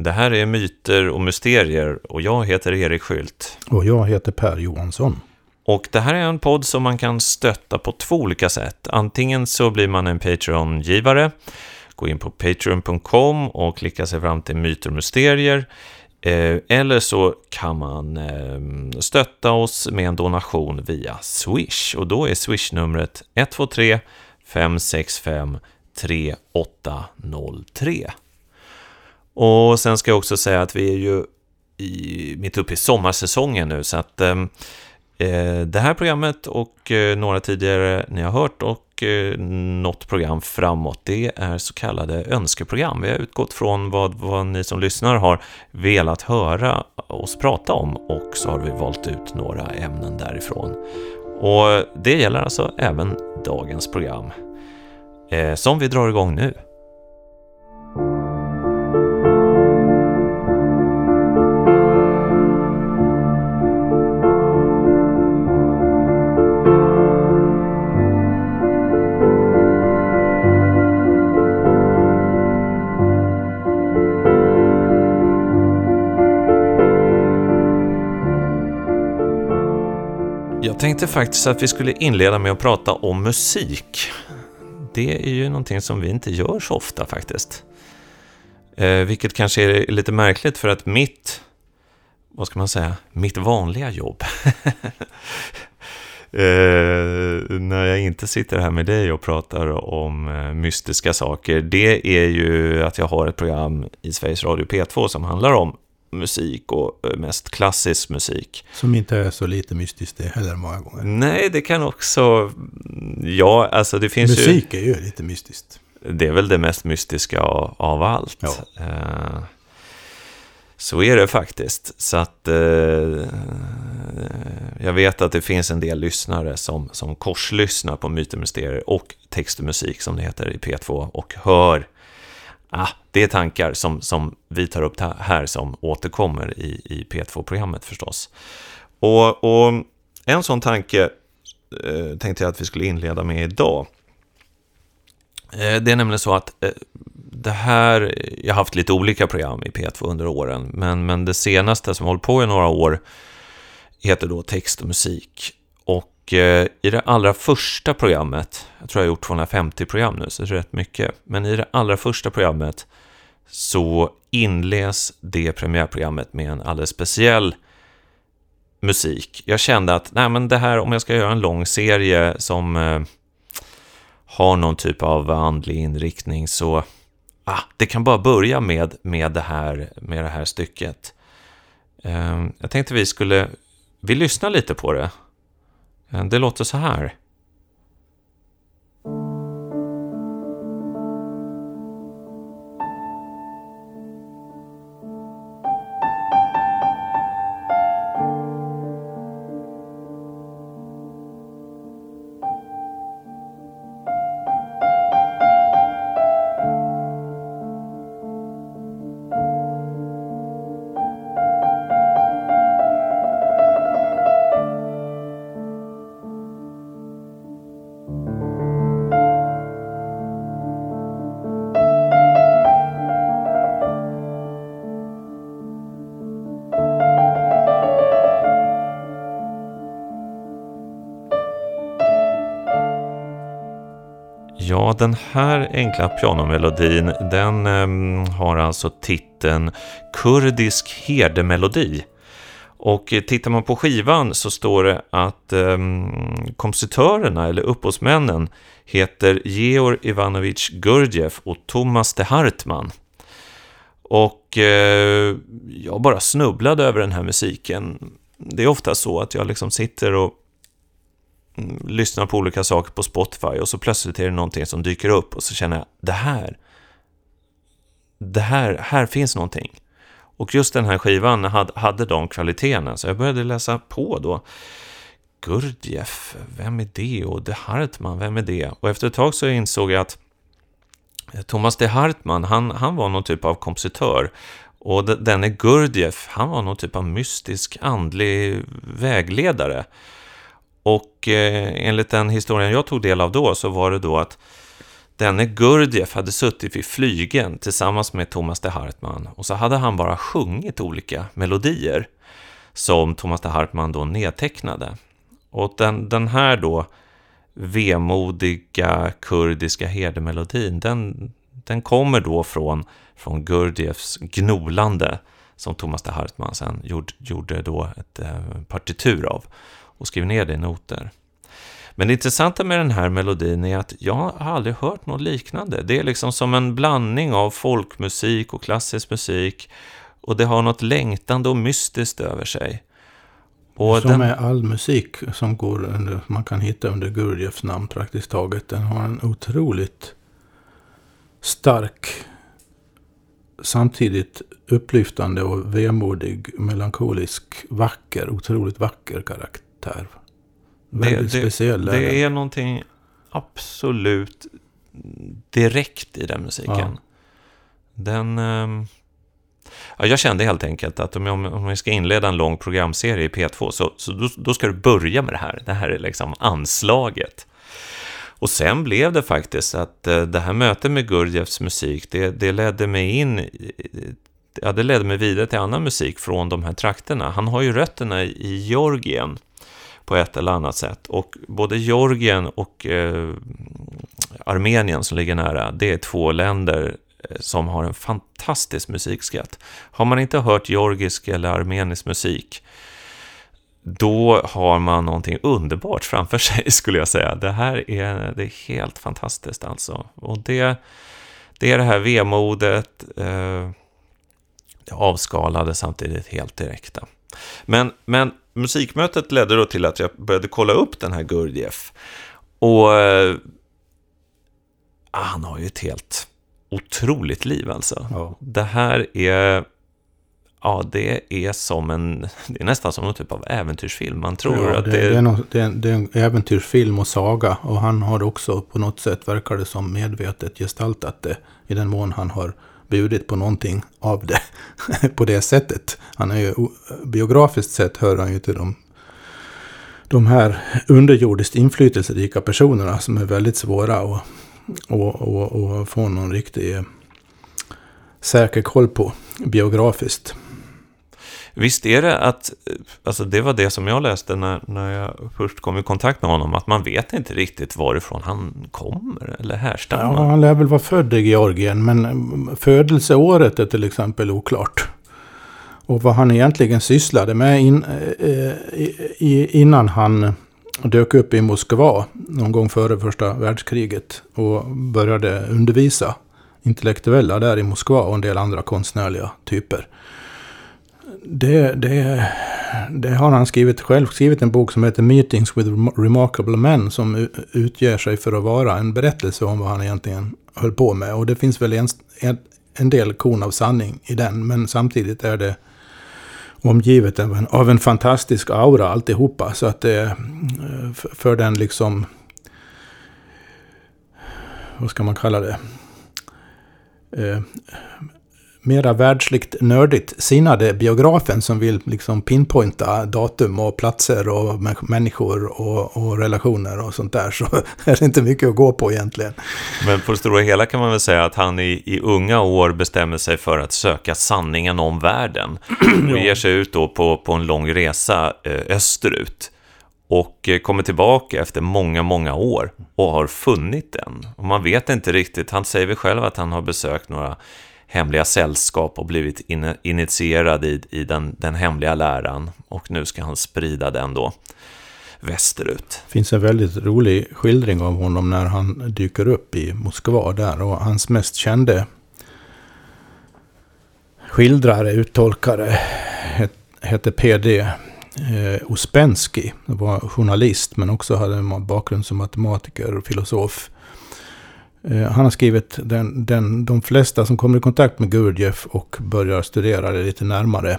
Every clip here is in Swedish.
Det här är Myter och Mysterier och jag heter Erik Skylt. Och jag heter Per Johansson. Och det här är en podd som man kan stötta på två olika sätt. Antingen så blir man en Patreon-givare, gå in på patreon.com och klicka sig fram till Myter och Mysterier. Eh, eller så kan man eh, stötta oss med en donation via Swish. Och då är Swish-numret 123 565 3803. Och sen ska jag också säga att vi är ju i, mitt uppe i sommarsäsongen nu, så att ehm, eh, det här programmet och eh, några tidigare ni har hört och eh, något program framåt, det är så kallade önskeprogram. Vi har utgått från vad, vad ni som lyssnar har velat höra oss prata om och så har vi valt ut några ämnen därifrån. Och det gäller alltså även dagens program, eh, som vi drar igång nu. Jag tänkte faktiskt att vi skulle inleda med att prata om musik. Det är ju någonting som vi inte gör så ofta faktiskt. Eh, vilket kanske är lite märkligt för att mitt, vad ska man säga, mitt vanliga jobb. eh, när jag inte sitter här med dig och pratar om eh, mystiska saker, det är ju att jag har ett program i Sveriges Radio P2 som handlar om musik och eh, mest klassisk musik. Som inte är så lite mystiskt det heller många gånger. Nej, det kan också... Ja, alltså det finns Musik ju... är ju lite mystiskt. Det är väl det mest mystiska av, av allt. Ja. Eh, så är det faktiskt. Så att eh, jag vet att det finns en del lyssnare som, som korslyssnar på Myter och Mysterier och text och musik som det heter i P2 och hör Ah, det är tankar som, som vi tar upp här som återkommer i, i P2-programmet förstås. Och, och en sån tanke eh, tänkte jag att vi skulle inleda med idag. Eh, det är nämligen så att eh, det här, jag har haft lite olika program i P2 under åren, men, men det senaste som hållit på i några år heter då Text och musik. Och eh, i det allra första programmet, jag tror jag har gjort 250 program nu, så det är rätt mycket, men i det allra första programmet så inleds det premiärprogrammet med en alldeles speciell musik. Jag kände att, nej men det här, om jag ska göra en lång serie som eh, har någon typ av andlig inriktning så, ah, det kan bara börja med, med, det, här, med det här stycket. Eh, jag tänkte vi skulle, vi lyssnar lite på det. Eh, det låter så här. Den här enkla pianomelodin, den eh, har alltså titeln Kurdisk herdemelodi. Och eh, tittar man på skivan så står det att eh, kompositörerna, eller upphovsmännen, heter Georg Ivanovich Gurdjieff och Thomas de Hartman. Och eh, jag bara snubblade över den här musiken. Det är ofta så att jag liksom sitter och Mm, lyssnar på olika saker på Spotify och så plötsligt är det någonting som dyker upp och så känner jag, det här, det här, här finns någonting. Och just den här skivan hade, hade de kvaliteterna, så jag började läsa på då. Gurdjieff, vem är det? Och de Hartman, vem är det? Och efter ett tag så insåg jag att eh, Thomas de Hartman, han, han var någon typ av kompositör. Och denne Gurdjieff, han var någon typ av mystisk andlig vägledare. Och eh, enligt den historien jag tog del av då så var det då att denne Gurdjieff hade suttit vid flygen tillsammans med Thomas de Hartman och så hade han bara sjungit olika melodier som Thomas de Hartman då nedtecknade. Och den, den här då vemodiga kurdiska herdemelodin, den, den kommer då från, från Gurdjieffs gnolande som Thomas de Hartman sen gjorde, gjorde då ett eh, partitur av och skrev ner det i noter. Men det intressanta med den här melodin är att jag har aldrig hört något liknande. Det är liksom som en blandning av folkmusik och klassisk musik och det har något längtande och mystiskt över sig. Och som den... är all musik som går under, man kan hitta under Gurdjieffs namn praktiskt taget. Den har en otroligt stark, samtidigt upplyftande och vemodig, melankolisk, vacker, otroligt vacker karaktär. Väldigt det, speciell. Det, det är någonting absolut direkt i den musiken. Ja. Den... Um Ja, jag kände helt enkelt att om jag, om jag ska inleda en lång programserie i P2 så, så då, då, ska du börja med det här. Det här är liksom anslaget. Och sen blev det faktiskt att eh, det här mötet med Gurdjieffs musik, det, det ledde mig in Ja, det ledde mig vidare till annan musik från de här trakterna. Han har ju rötterna i Georgien på ett eller annat sätt. Och både Georgien och eh, Armenien som ligger nära, det är två länder eh, som har en fantastisk musikskatt. Har man inte hört georgisk eller armenisk musik, då har man någonting underbart framför sig, skulle jag säga. Det här är, det är helt fantastiskt alltså. Och det, det är det här vemodet, eh, det avskalade samtidigt helt direkta. Men, men musikmötet ledde då till att jag började kolla upp den här Gurdjieff. Och eh, han har ju ett helt otroligt liv alltså. Ja. Det här är... Ja, det är som en... Det är nästan som någon typ av äventyrsfilm. Man tror ja, att det, det, är... Någon, det, är, det är en äventyrsfilm och saga. Och han har också på något sätt, verkar det som, medvetet gestaltat det. I den mån han har bjudit på någonting av det. på det sättet. Han är ju, biografiskt sett hör han ju till de de här underjordiskt inflytelserika personerna som är väldigt svåra att och, och, och få någon riktig eh, säker koll på biografiskt. Visst är det att, alltså det var det som jag läste när, när jag först kom i kontakt med honom, att man vet inte riktigt varifrån han kommer eller härstammar. Ja, han lär väl vara född i Georgien, men födelseåret är till exempel oklart. Och vad han egentligen sysslade med in, eh, eh innan han dök upp i Moskva någon gång före första världskriget och började undervisa intellektuella där i Moskva och en del andra konstnärliga typer. Det, det, det har han skrivit själv, skrivit en bok som heter Meetings with Remarkable Men som utger sig för att vara en berättelse om vad han egentligen höll på med. Och det finns väl en, en en del korn av sanning i den, men samtidigt är det omgivet av en, av en fantastisk aura alltihopa. Så att det eh, för den liksom, vad ska man kalla det? Eh, mera världsligt nördigt sinnade biografen som vill liksom pinpointa datum och platser och människor och, och, relationer och sånt där så är det inte mycket att gå på egentligen. Men på det stora hela kan man väl säga att han i, i unga år bestämmer sig för att söka sanningen om världen och ger sig ut då på, på en lång resa eh, österut och eh, kommer tillbaka efter många, många år och har funnit den. Och man vet inte riktigt, han säger väl själv att han har besökt några hemliga sällskap och blivit in, initierad i, i den, den hemliga läran. Och nu ska han sprida den då västerut. Det finns en väldigt rolig skildring av honom när han dyker upp i Moskva där. Och hans mest kände skildrare, uttolkare, hette PD eh, Det var journalist men också hade en bakgrund som matematiker och filosof. Eh, han har skrivit den, den, de flesta som kommer i kontakt med Gurdjieff och börjar studera det lite närmare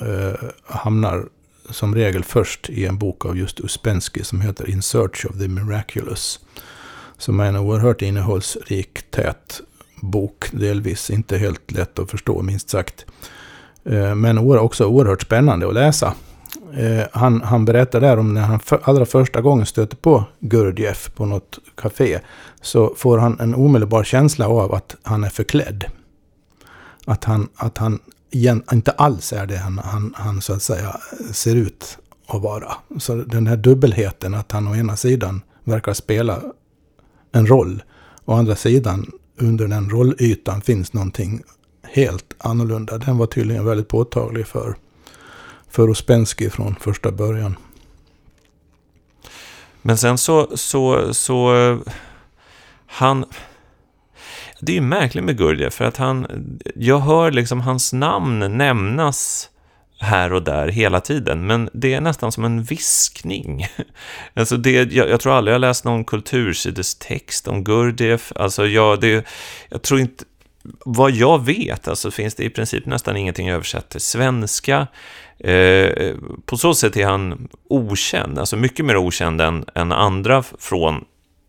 eh, hamnar som regel först i en bok av just Uspensky som heter In Search of the Miraculous. Som är en oerhört innehållsrik, tät bok, delvis inte helt lätt att förstå minst sagt. Eh, men också oerhört spännande att läsa. Eh, han, han berättar där om när han för, allra första gången stöter på Gurdjieff på något café. Så får han en omedelbar känsla av att han är förklädd. Att han, att han igen, inte alls är det han, han, han så att säga eh, ser ut att vara. Så den här dubbelheten att han å ena sidan verkar spela en roll. Å andra sidan under den rollytan finns någonting helt annorlunda. Den var tydligen väldigt påtaglig för, för Ospensky från första början. Men sen så, så, så han... Det är ju märkligt med Gurdjieff, för att han... Jag hör liksom hans namn nämnas här och där hela tiden, men det är nästan som en viskning. Alltså det, jag, jag tror aldrig jag läst någon kultursidestext om Gurdjieff. Alltså jag, det, jag tror inte... Vad jag vet, alltså finns det i princip nästan ingenting översatt till svenska. Eh, på så sätt är han okänd, alltså mycket mer okänd än, än andra från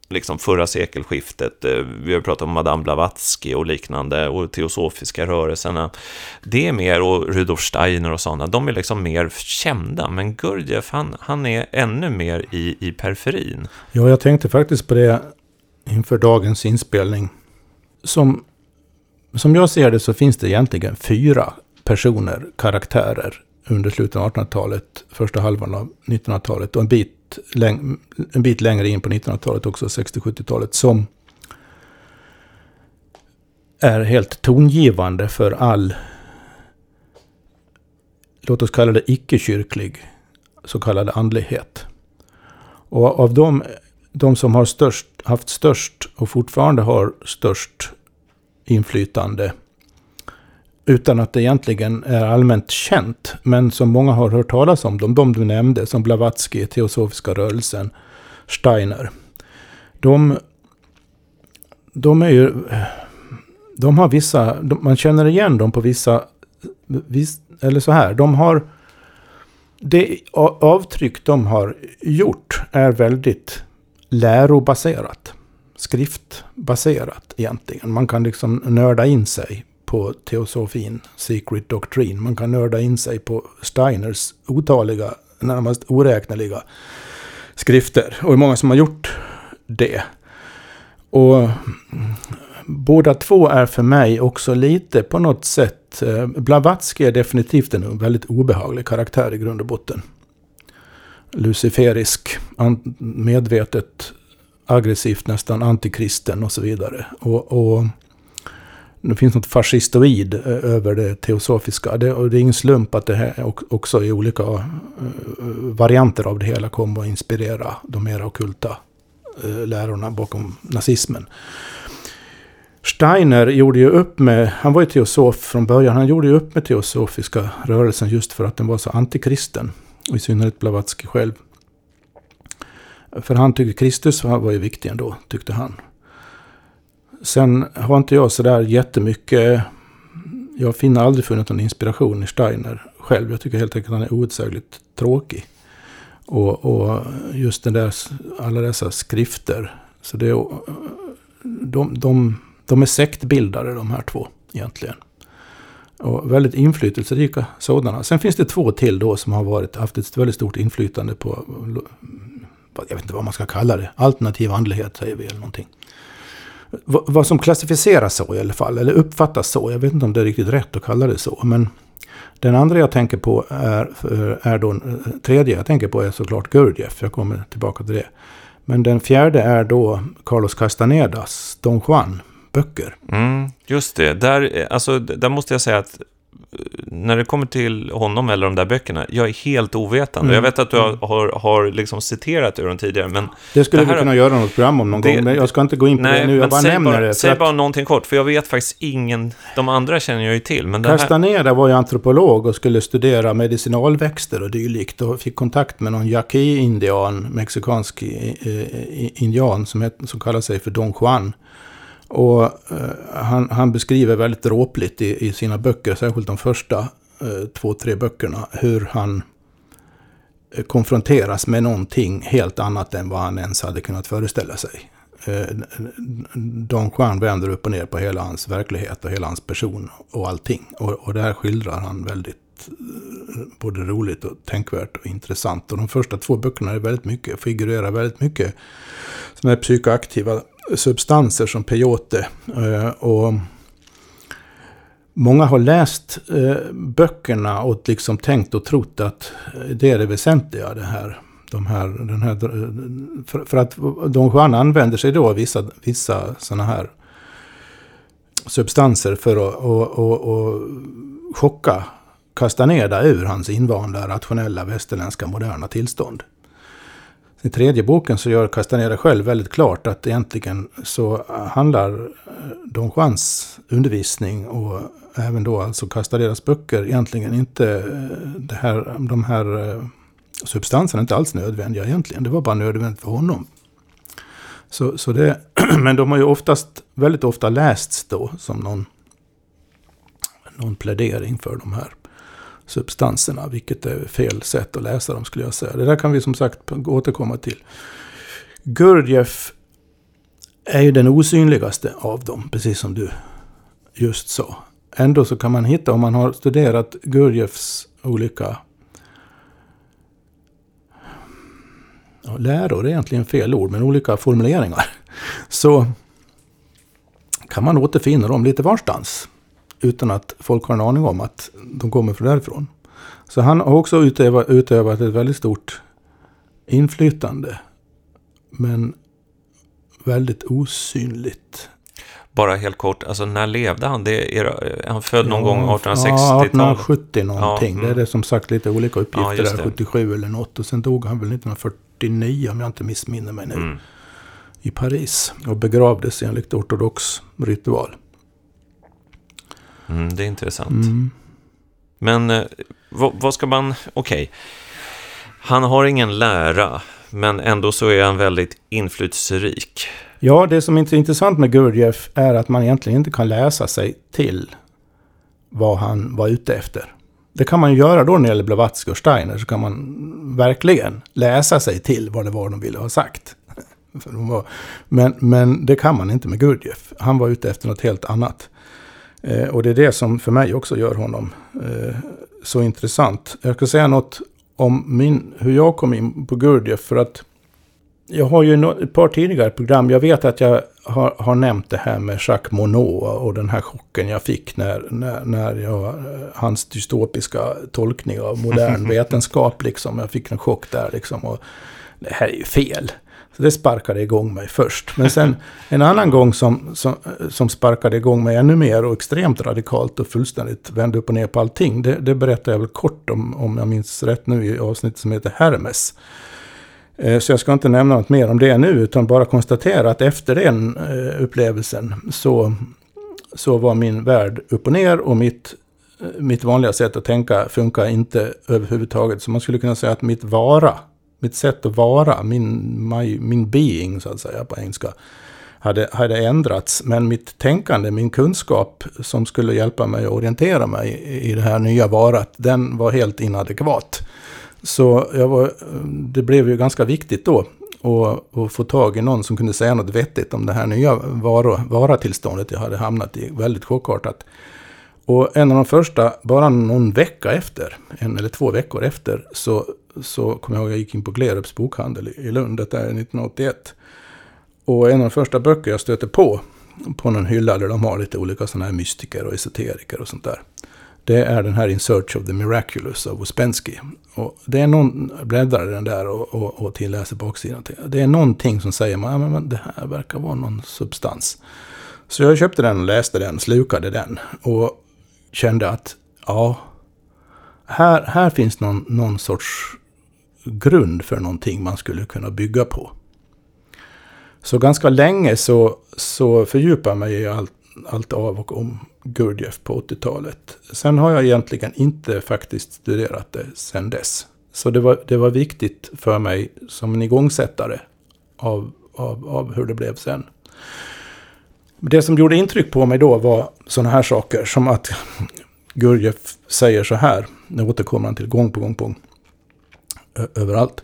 liksom förra sekelskiftet. Eh, vi har pratat om Madame Blavatsky och liknande och teosofiska rörelserna. Det är mer, och Rudolf Steiner och sådana, de är liksom mer kända. Men Gurdjieff, han, han är ännu mer i, i periferin. Ja, jag tänkte faktiskt på det inför dagens inspelning. Som, som jag ser det så finns det egentligen fyra personer, karaktärer, under slutet av 1800-talet, första halvan av 1900-talet och en bit en bit längre in på 1900-talet också, 60-70-talet, som är helt tongivande för all, låt oss kalla det icke-kyrklig, så kallad andlighet. Och av dem, de som har störst, haft störst och fortfarande har störst inflytande utan att det egentligen är allmänt känt, men som många har hört talas om, de, de du nämnde, som Blavatsky, Teosofiska rörelsen, Steiner. De, de är ju... De har vissa... De, man känner igen dem på vissa... Viss, eller så här, de har... Det avtryck de har gjort är väldigt lärobaserat. Skriftbaserat egentligen. Man kan liksom nörda in sig på teosofin, Secret Doctrine. Man kan nörda in sig på Steiners otaliga, närmast oräkneliga skrifter. Och det är många som har gjort det. Och båda två är för mig också lite på något sätt... Eh, Blavatsky är definitivt en väldigt obehaglig karaktär i grund och botten. Luciferisk, medvetet aggressivt, nästan antikristen och så vidare. Och, och det finns något fascistoid eh, över det teosofiska. Det, och det är ingen slump att det här också i olika eh, varianter av det hela kommer att inspirera de mer okulta eh, lärorna bakom nazismen. Steiner gjorde ju upp med, han var ju teosof från början, han gjorde ju upp med teosofiska rörelsen just för att den var så antikristen. Och i synnerhet Blavatsky själv. För han tyckte Kristus var ju viktig ändå, tyckte han. Sen har inte jag sådär jättemycket... Jag finner aldrig funnit någon inspiration i Steiner själv. Jag tycker helt enkelt att han är outsägligt tråkig. Och, och just den där, alla dessa skrifter. Så det de, de, de är sektbildare de här två egentligen. Och väldigt inflytelserika sådana. Sen finns det två till då som har varit, haft ett väldigt stort inflytande på, jag vet inte vad man ska kalla det, alternativ andlighet säger vi eller någonting vad som klassificeras så i alla fall, eller uppfattas så. Jag vet inte om det är riktigt rätt att kalla det så. Men den andra jag tänker på är, är då, tredje jag tänker på är såklart Gurdjieff. Jag kommer tillbaka till det. Men den fjärde är då Carlos Castanedas Don Juan böcker. Mm, just det, där, alltså, där måste jag säga att när det kommer till honom eller de där böckerna, jag är helt ovetande. Mm. Jag vet att du har, har, har liksom citerat ur dem tidigare, men... Det skulle det här, vi kunna göra något program om någon det, gång, men jag ska inte gå in på nej, det nu, jag bara nämner bara, det. Säg att... bara någonting kort, för jag vet faktiskt ingen... De andra känner jag ju till, men Castaneda var ju antropolog och skulle studera medicinalväxter och dylikt och fick kontakt med någon Yaqui-indian, mexikansk indian, som, het, som kallar sig för Don Juan. Och eh, han, han, beskriver väldigt dråpligt i, i, sina böcker, särskilt de första eh, två, tre böckerna, hur han eh, konfronteras med någonting helt annat än vad han ens hade kunnat föreställa sig. Eh, Don Juan vänder upp och ner på hela hans verklighet och hela hans person och allting. Och, och det här skildrar han väldigt eh, både roligt och tänkvärt och intressant. Och de första två böckerna är väldigt mycket, figurerar väldigt mycket sådana här psykoaktiva substanser som peyote. Eh, och många har läst eh, böckerna och liksom tänkt och trott att eh, det är det väsentliga det här. De här, den här för, för att Don Juan använder sig då av vissa, vissa sådana här substanser för att och, och, och chocka Castaneda ur hans invanda, rationella, västerländska, moderna tillstånd. I tredje boken så gör Castaneda själv väldigt klart att egentligen så handlar eh, Don Juans undervisning och även då alltså Castanedas böcker egentligen inte eh, det här, de här eh, substanserna inte alls nödvändiga egentligen. Det var bara nödvändigt för honom. Så, så det, men de har ju oftast, väldigt ofta lästs då som någon, någon plädering för de här substanserna, vilket är fel sätt att läsa dem skulle jag säga. Det där kan vi som sagt återkomma till. Gurdjieff är ju den osynligaste av dem, precis som du just sa. Ändå så kan man hitta, om man har studerat Gurdjieffs olika ja, läror är egentligen fel ord, men olika formuleringar. Så kan man återfinna dem lite varstans. Utan att folk har en aning om att de kommer från därifrån. Så han har också utövat, utövat ett väldigt stort inflytande. Men väldigt osynligt. Bara helt kort, alltså när levde han? Det är, han född någon ja, gång 1860-talet? Ja, 1870 någonting. Ja, mm. Det är mm. det som sagt lite olika uppgifter ja, där, 77 eller något. Och sen dog han väl 1949 om jag inte missminner mig nu. Mm. I Paris. Och begravdes enligt ortodox ritual. Mm, det är intressant. Mm. Men eh, vad, vad, ska man... Okej. Okay. Han har ingen lära, men ändå så är han väldigt inflytelserik. Ja, det som är intressant med Gurdjieff är att man egentligen inte kan läsa sig till vad han var ute efter. Det kan man göra då när det gäller Blavatsky och Steiner, så kan man verkligen läsa sig till vad det var de ville ha sagt. Men, men det kan man inte med Gurdjieff. Han var ute efter något helt annat. Eh, och det är det som för mig också gör honom eh, så intressant. Jag ska säga något om min, hur jag kom in på Gurdjieff. För att jag har ju ett par tidigare program. Jag vet att jag har, har nämnt det här med Jacques Monod och den här chocken jag fick när, när, när jag, eh, hans dystopiska tolkning av modern vetenskap. Liksom. Jag fick en chock där liksom. Och det här är ju fel. Så det sparkade igång mig först. Men sen en annan gång som, som, som sparkade igång mig ännu mer och extremt radikalt och fullständigt vände upp och ner på allting. Det, det berättar jag väl kort om, om jag minns rätt nu i avsnittet som heter Hermes. Eh, så jag ska inte nämna något mer om det nu, utan bara konstatera att efter den eh, upplevelsen så, så var min värld upp och ner och mitt, eh, mitt vanliga sätt att tänka funkar inte överhuvudtaget. Så man skulle kunna säga att mitt vara mitt sätt att vara, min, my, min being så att säga på engelska, hade, hade ändrats. Men mitt tänkande, min kunskap som skulle hjälpa mig att orientera mig i det här nya varat, den var helt inadekvat. Så jag var, det blev ju ganska viktigt då att, att få tag i någon som kunde säga något vettigt om det här nya varo, varatillståndet jag hade hamnat i. Väldigt chockartat. Och en av de första, bara någon vecka efter, en eller två veckor efter, så så kommer jag ihåg att jag gick in på Glerups bokhandel i Lund, detta är 1981. Och en av de första böcker jag stöter på, på någon hylla där de har lite olika sådana här mystiker och esoteriker och sånt där. Det är den här In Search of the Miraculous av Ouspensky. Och det är någon, bläddrar den där och, och, och tilläser baksidan. Det är någonting som säger man, ja, men det här verkar vara någon substans. Så jag köpte den och läste den, slukade den. Och kände att, ja, här, här finns någon, någon sorts grund för någonting man skulle kunna bygga på. Så ganska länge så, så fördjupar jag mig i allt, allt av och om Gurdjieff på 80-talet. Sen har jag egentligen inte faktiskt studerat det sen dess. Så det var, det var viktigt för mig som en igångsättare av, av, av hur det blev sen. Det som gjorde intryck på mig då var sådana här saker som att Gurdjieff säger så här, nu återkommer han till gång på gång på gång överallt.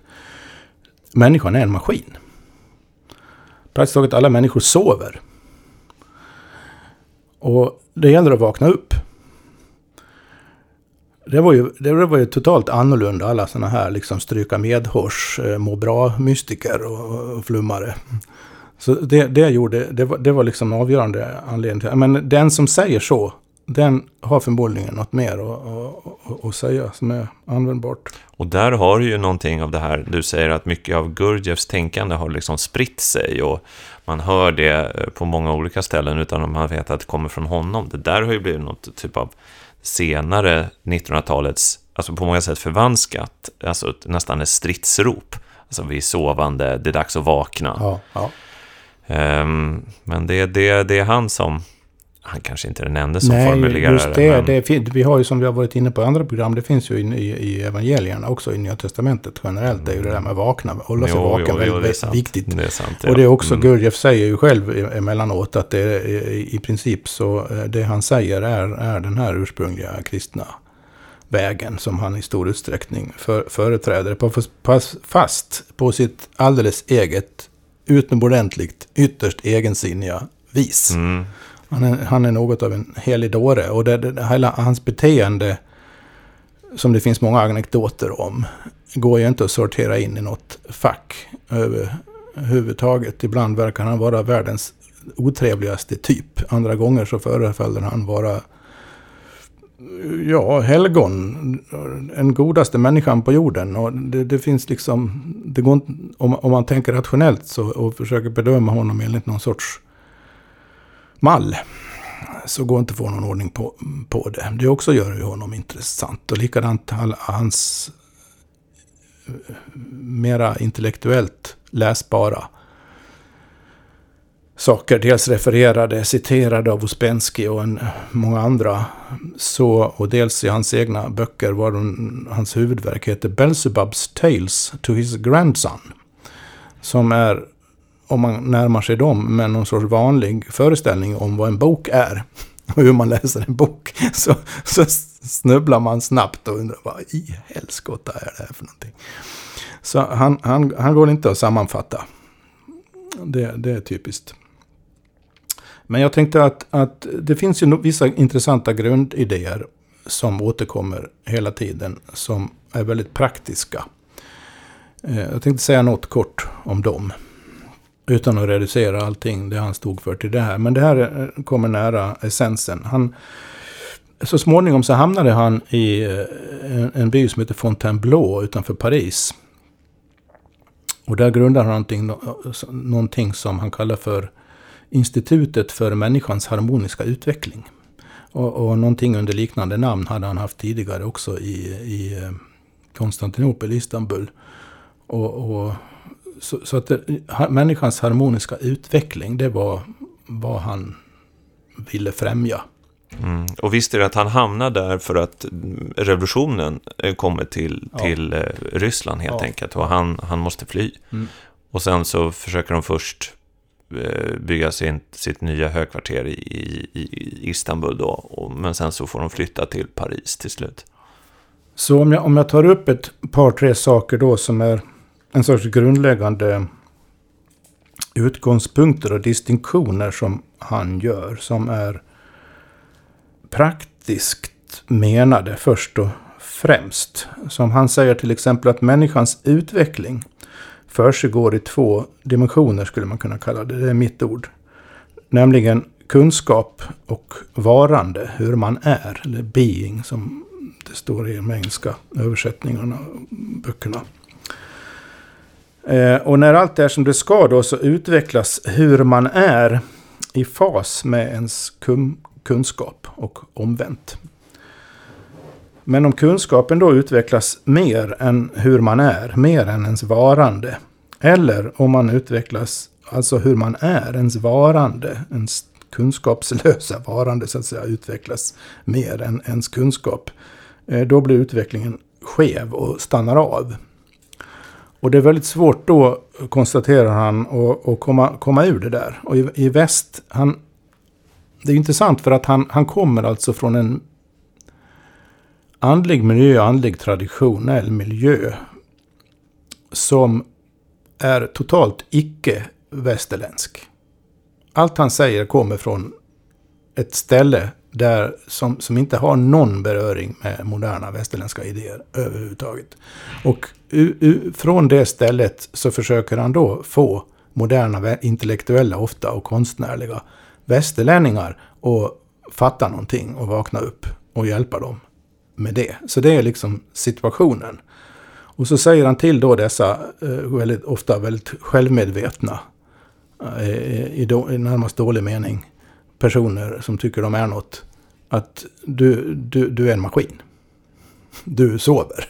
Människan är en maskin. Praktiskt taget alla människor sover. Och det gäller att vakna upp. Det var, ju, det var ju totalt annorlunda alla sådana här liksom stryka medhårs, eh, må bra-mystiker och, och flummare. Så det, det gjorde, det var, det var liksom en avgörande anledning. Men den som säger så, den har förmodligen något mer att, att, att säga som är användbart. Och där har du ju någonting av det här, du säger att mycket av Gurdjieffs tänkande har liksom spritt sig och man hör det på många olika ställen utan att man vet att det kommer från honom. Det där har ju blivit något typ av senare 1900-talets, alltså på många sätt förvanskat, alltså nästan ett stridsrop. Alltså vi är sovande, det är dags att vakna. Ja, ja. Um, men det, det, det är han som, han kanske inte är den enda som Nej, formulerar just det. men- det fin- vi har ju som vi har varit inne på i andra program, det finns ju i, i, i evangelierna också i Nya Testamentet generellt. Det är ju det där med att vakna, hålla sig Jo, vaken, jo, jo, väldigt, är sant. viktigt. Det är sant, Och det är också, Mm. Gurdjieff säger ju själv e- emellanåt att det är, i, princip så eh, det han säger är, är den här ursprungliga kristna vägen som han i stor utsträckning för, företräder. På, fast, fast på sitt alldeles eget, utomordentligt, ytterst egensinniga vis. Mm. Han är, han är något av en helig dåre. Och det, det, hela hans beteende, som det finns många anekdoter om, går ju inte att sortera in i något fack överhuvudtaget. Ibland verkar han vara världens otrevligaste typ. Andra gånger så förefaller han vara Ja, helgon. Den godaste människan på jorden. Och det, det finns liksom... Det går inte, om, om man tänker rationellt så, och försöker bedöma honom enligt någon sorts mall så går inte att få någon ordning på, på det. Det också gör ju honom intressant. Och likadant hans eh, mera intellektuellt läsbara saker. Dels refererade, citerade av Ouspensky och en, många andra. Så, och dels i hans egna böcker var de, hans huvudverk heter Belzebub's Tales to his Grandson. Som är om man närmar sig dem med någon sorts vanlig föreställning om vad en bok är och hur man läser en bok så, så snubblar man snabbt och undrar vad i helskotta är det här för någonting. Så han, han, han går inte att sammanfatta. Det, det är typiskt. Men jag tänkte att, att det finns ju vissa intressanta grundidéer som återkommer hela tiden som är väldigt praktiska. Eh, jag tänkte säga något kort om dem. Utan att reducera allting det han stod för till det här. Men det här eh, kommer nära essensen. Han, så småningom så hamnade han i eh, en, en by som heter Fontainebleau utanför Paris. Och där grundade han någonting, eh, någonting som han kallar för Institutet för människans harmoniska utveckling. Och, och någonting under liknande namn hade han haft tidigare också i, i Konstantinopel, Istanbul. Och, och så, så att det, människans harmoniska utveckling, det var vad han ville främja. Mm. Och visst är det att han hamnar där för att revolutionen eh, kommer till, Ja. till eh, Ryssland helt Ja. enkelt. Och han, han måste fly. Mm. Och sen så försöker de först eh, bygga sin, sitt nya högkvarter i, i, i Istanbul då. Och, men sen så får de flytta till Paris till slut. Så om jag, om jag tar upp ett par, tre saker då som är en sorts grundläggande utgångspunkter och distinktioner som han gör. Som är praktiskt menade först och främst. Som han säger till exempel att människans utveckling försiggår i två dimensioner skulle man kunna kalla det. Det är mitt ord. Nämligen kunskap och varande, hur man är, eller being som det står i de engelska översättningarna och böckerna. Eh, och när allt är som det ska då så utvecklas hur man är i fas med ens kunskap och omvänt. Men om kunskapen då utvecklas mer än hur man är, mer än ens varande. Eller om man utvecklas, alltså hur man är, ens varande, ens kunskapslösa varande så att säga, utvecklas mer än ens kunskap. Eh, då blir utvecklingen skev och stannar av. Och det är väldigt svårt då, konstaterar han, att, komma, komma ur det där. Och i, i väst, han, det är intressant för att han, han kommer alltså från en andlig miljö, andlig traditionell miljö. Som är totalt icke-västerländsk. Allt han säger kommer från ett ställe där, som, som inte har någon beröring med moderna västerländska idéer överhuvudtaget. Och u, u, från det stället så försöker han då få moderna intellektuella ofta och konstnärliga västerlänningar att fatta någonting och vakna upp och hjälpa dem med det. Så det är liksom situationen. Och så säger han till då dessa eh, väldigt, ofta väldigt självmedvetna, eh, i, i närmast dålig mening, personer som tycker de är något. Att du, du, du är en maskin. Du sover.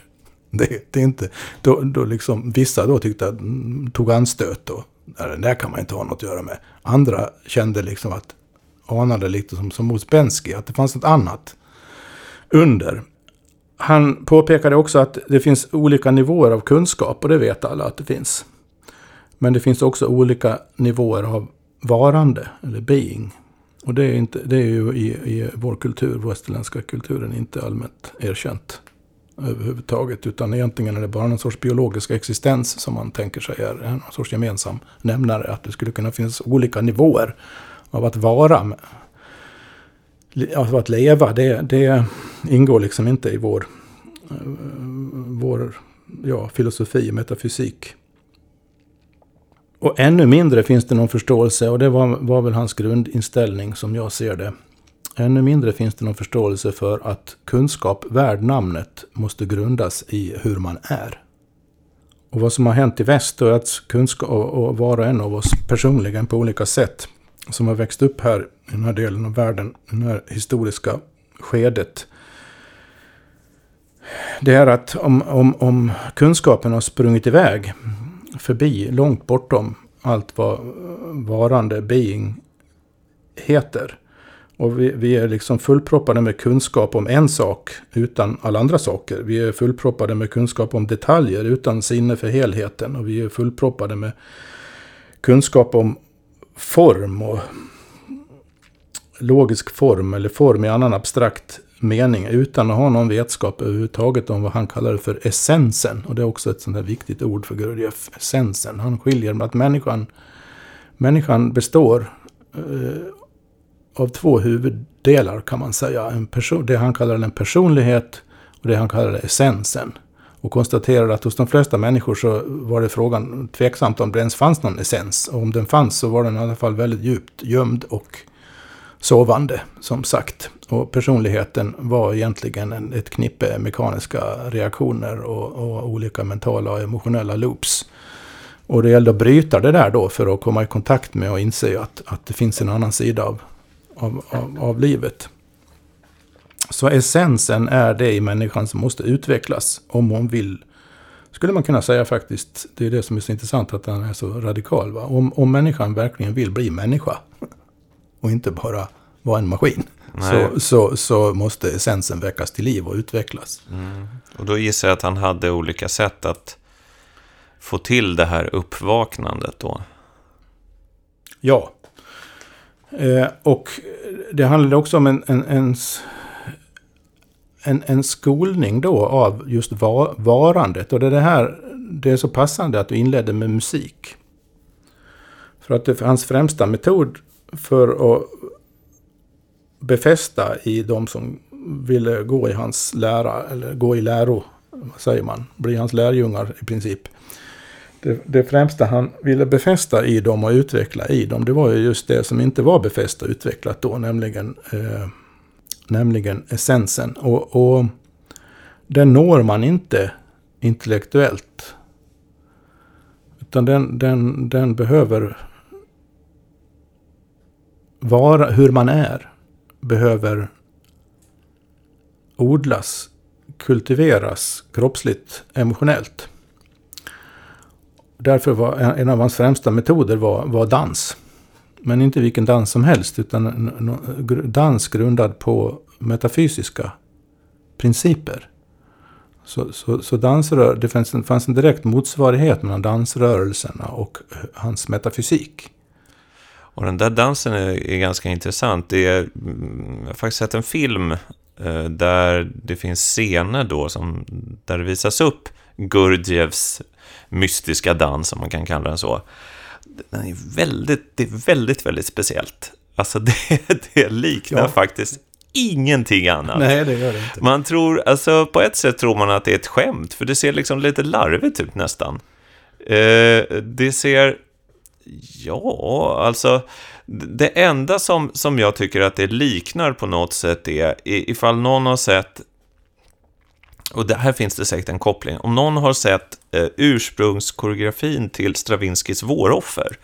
Det, det är inte, då, då liksom, vissa då tyckte att, mm, tog anstöt då. det där kan man inte ha något att göra med. Andra kände liksom att, anade lite som, som Ospensky, att det fanns något annat under. Han påpekade också att det finns olika nivåer av kunskap och det vet alla att det finns. Men det finns också olika nivåer av varande, eller being. Och det är, inte, det är ju i, i vår kultur, västerländska kulturen, inte allmänt erkänt överhuvudtaget. Utan egentligen är det bara någon sorts biologisk existens som man tänker sig är en sorts gemensam nämnare. Att det skulle kunna finnas olika nivåer av att vara. Av att leva, det, det ingår liksom inte i vår, eh, vår ja, filosofi, metafysik. Och ännu mindre finns det någon förståelse, och det var, var väl hans grundinställning som jag ser det. Ännu mindre finns det någon förståelse för att kunskap värd namnet måste grundas i hur man är. Och vad som har hänt i väst är att kunskap, och var och en av oss personligen på olika sätt, som har växt upp här i den här delen av världen, i det här historiska skedet. Det är att om, om, om kunskapen har sprungit iväg förbi, långt bortom allt vad varande being heter. Och vi, vi, är liksom fullproppade med kunskap om en sak utan alla andra saker. Vi är fullproppade med kunskap om detaljer utan sinne för helheten. Och vi är fullproppade med kunskap om form och logisk form eller form i annan abstrakt mening utan att ha någon vetskap överhuvudtaget om vad han kallar för essensen. Och det är också ett sånt här viktigt ord för Gurdjieff, essensen. Han skiljer med att människan, människan består eh, av två huvuddelar kan man säga. En person, det han kallar en personlighet och det han kallar essensen. Och konstaterar att hos de flesta människor så var det frågan tveksamt om det ens fanns någon essens. Och om den fanns så var den i alla fall väldigt djupt gömd och sovande, som sagt. Och personligheten var egentligen ett knippe mekaniska reaktioner och, och, olika mentala och emotionella loops. Och det gällde att bryta det där då för att komma i kontakt med och inse att, att det finns en annan sida av, av, av, av livet. Så essensen är det i människan som måste utvecklas om hon vill. Skulle man kunna säga faktiskt. Det är det som är så intressant att den är så radikal. Va? Om, om människan verkligen vill bli människa. Och inte bara vara en maskin. Så, så, så, måste essensen väckas till liv och utvecklas. Mm. Och då gissar jag att han hade olika sätt att få till det här uppvaknandet då. Ja. Eh, och det handlade också om en, en, en, en, en skolning då av just var, varandet. Och det, är det här, det är så passande att du inledde med musik. För att det, hans främsta metod för att befästa i de som ville gå i hans lära, eller gå i läro, vad säger man, bli hans lärjungar i princip. Det, det främsta han ville befästa i dem och utveckla i dem, det var ju just det som inte var befäst och utvecklat då, nämligen, eh, nämligen essensen. Och, och den når man inte intellektuellt. Utan den, den, den behöver vara hur man är behöver odlas, kultiveras kroppsligt, emotionellt. Därför var en av hans främsta metoder var, var dans. Men inte vilken dans som helst, utan dans grundad på metafysiska principer. Så, så, så dansrör, det fanns en, fanns en direkt motsvarighet mellan dansrörelserna och eh, hans metafysik. Och den där dansen är, är ganska intressant. Det är, mm, jag har faktiskt sett en film eh, där det finns scener då som, där det visas upp Gurdjieffs mystiska dans, om man kan kalla den så. Den är väldigt, det är väldigt, väldigt speciellt. Alltså det, det liknar ja. faktiskt ingenting annat. Nej, det gör det inte. Man tror, alltså på ett sätt tror man att det är ett skämt, för det ser liksom lite larvigt ut nästan. Eh, det ser, ja, alltså, det enda som, som jag tycker att det liknar på något sätt är, ifall någon har sett och det här finns det säkert en koppling. Om någon har sett eh, ursprungskoreografin till Stravinskys Våroffer,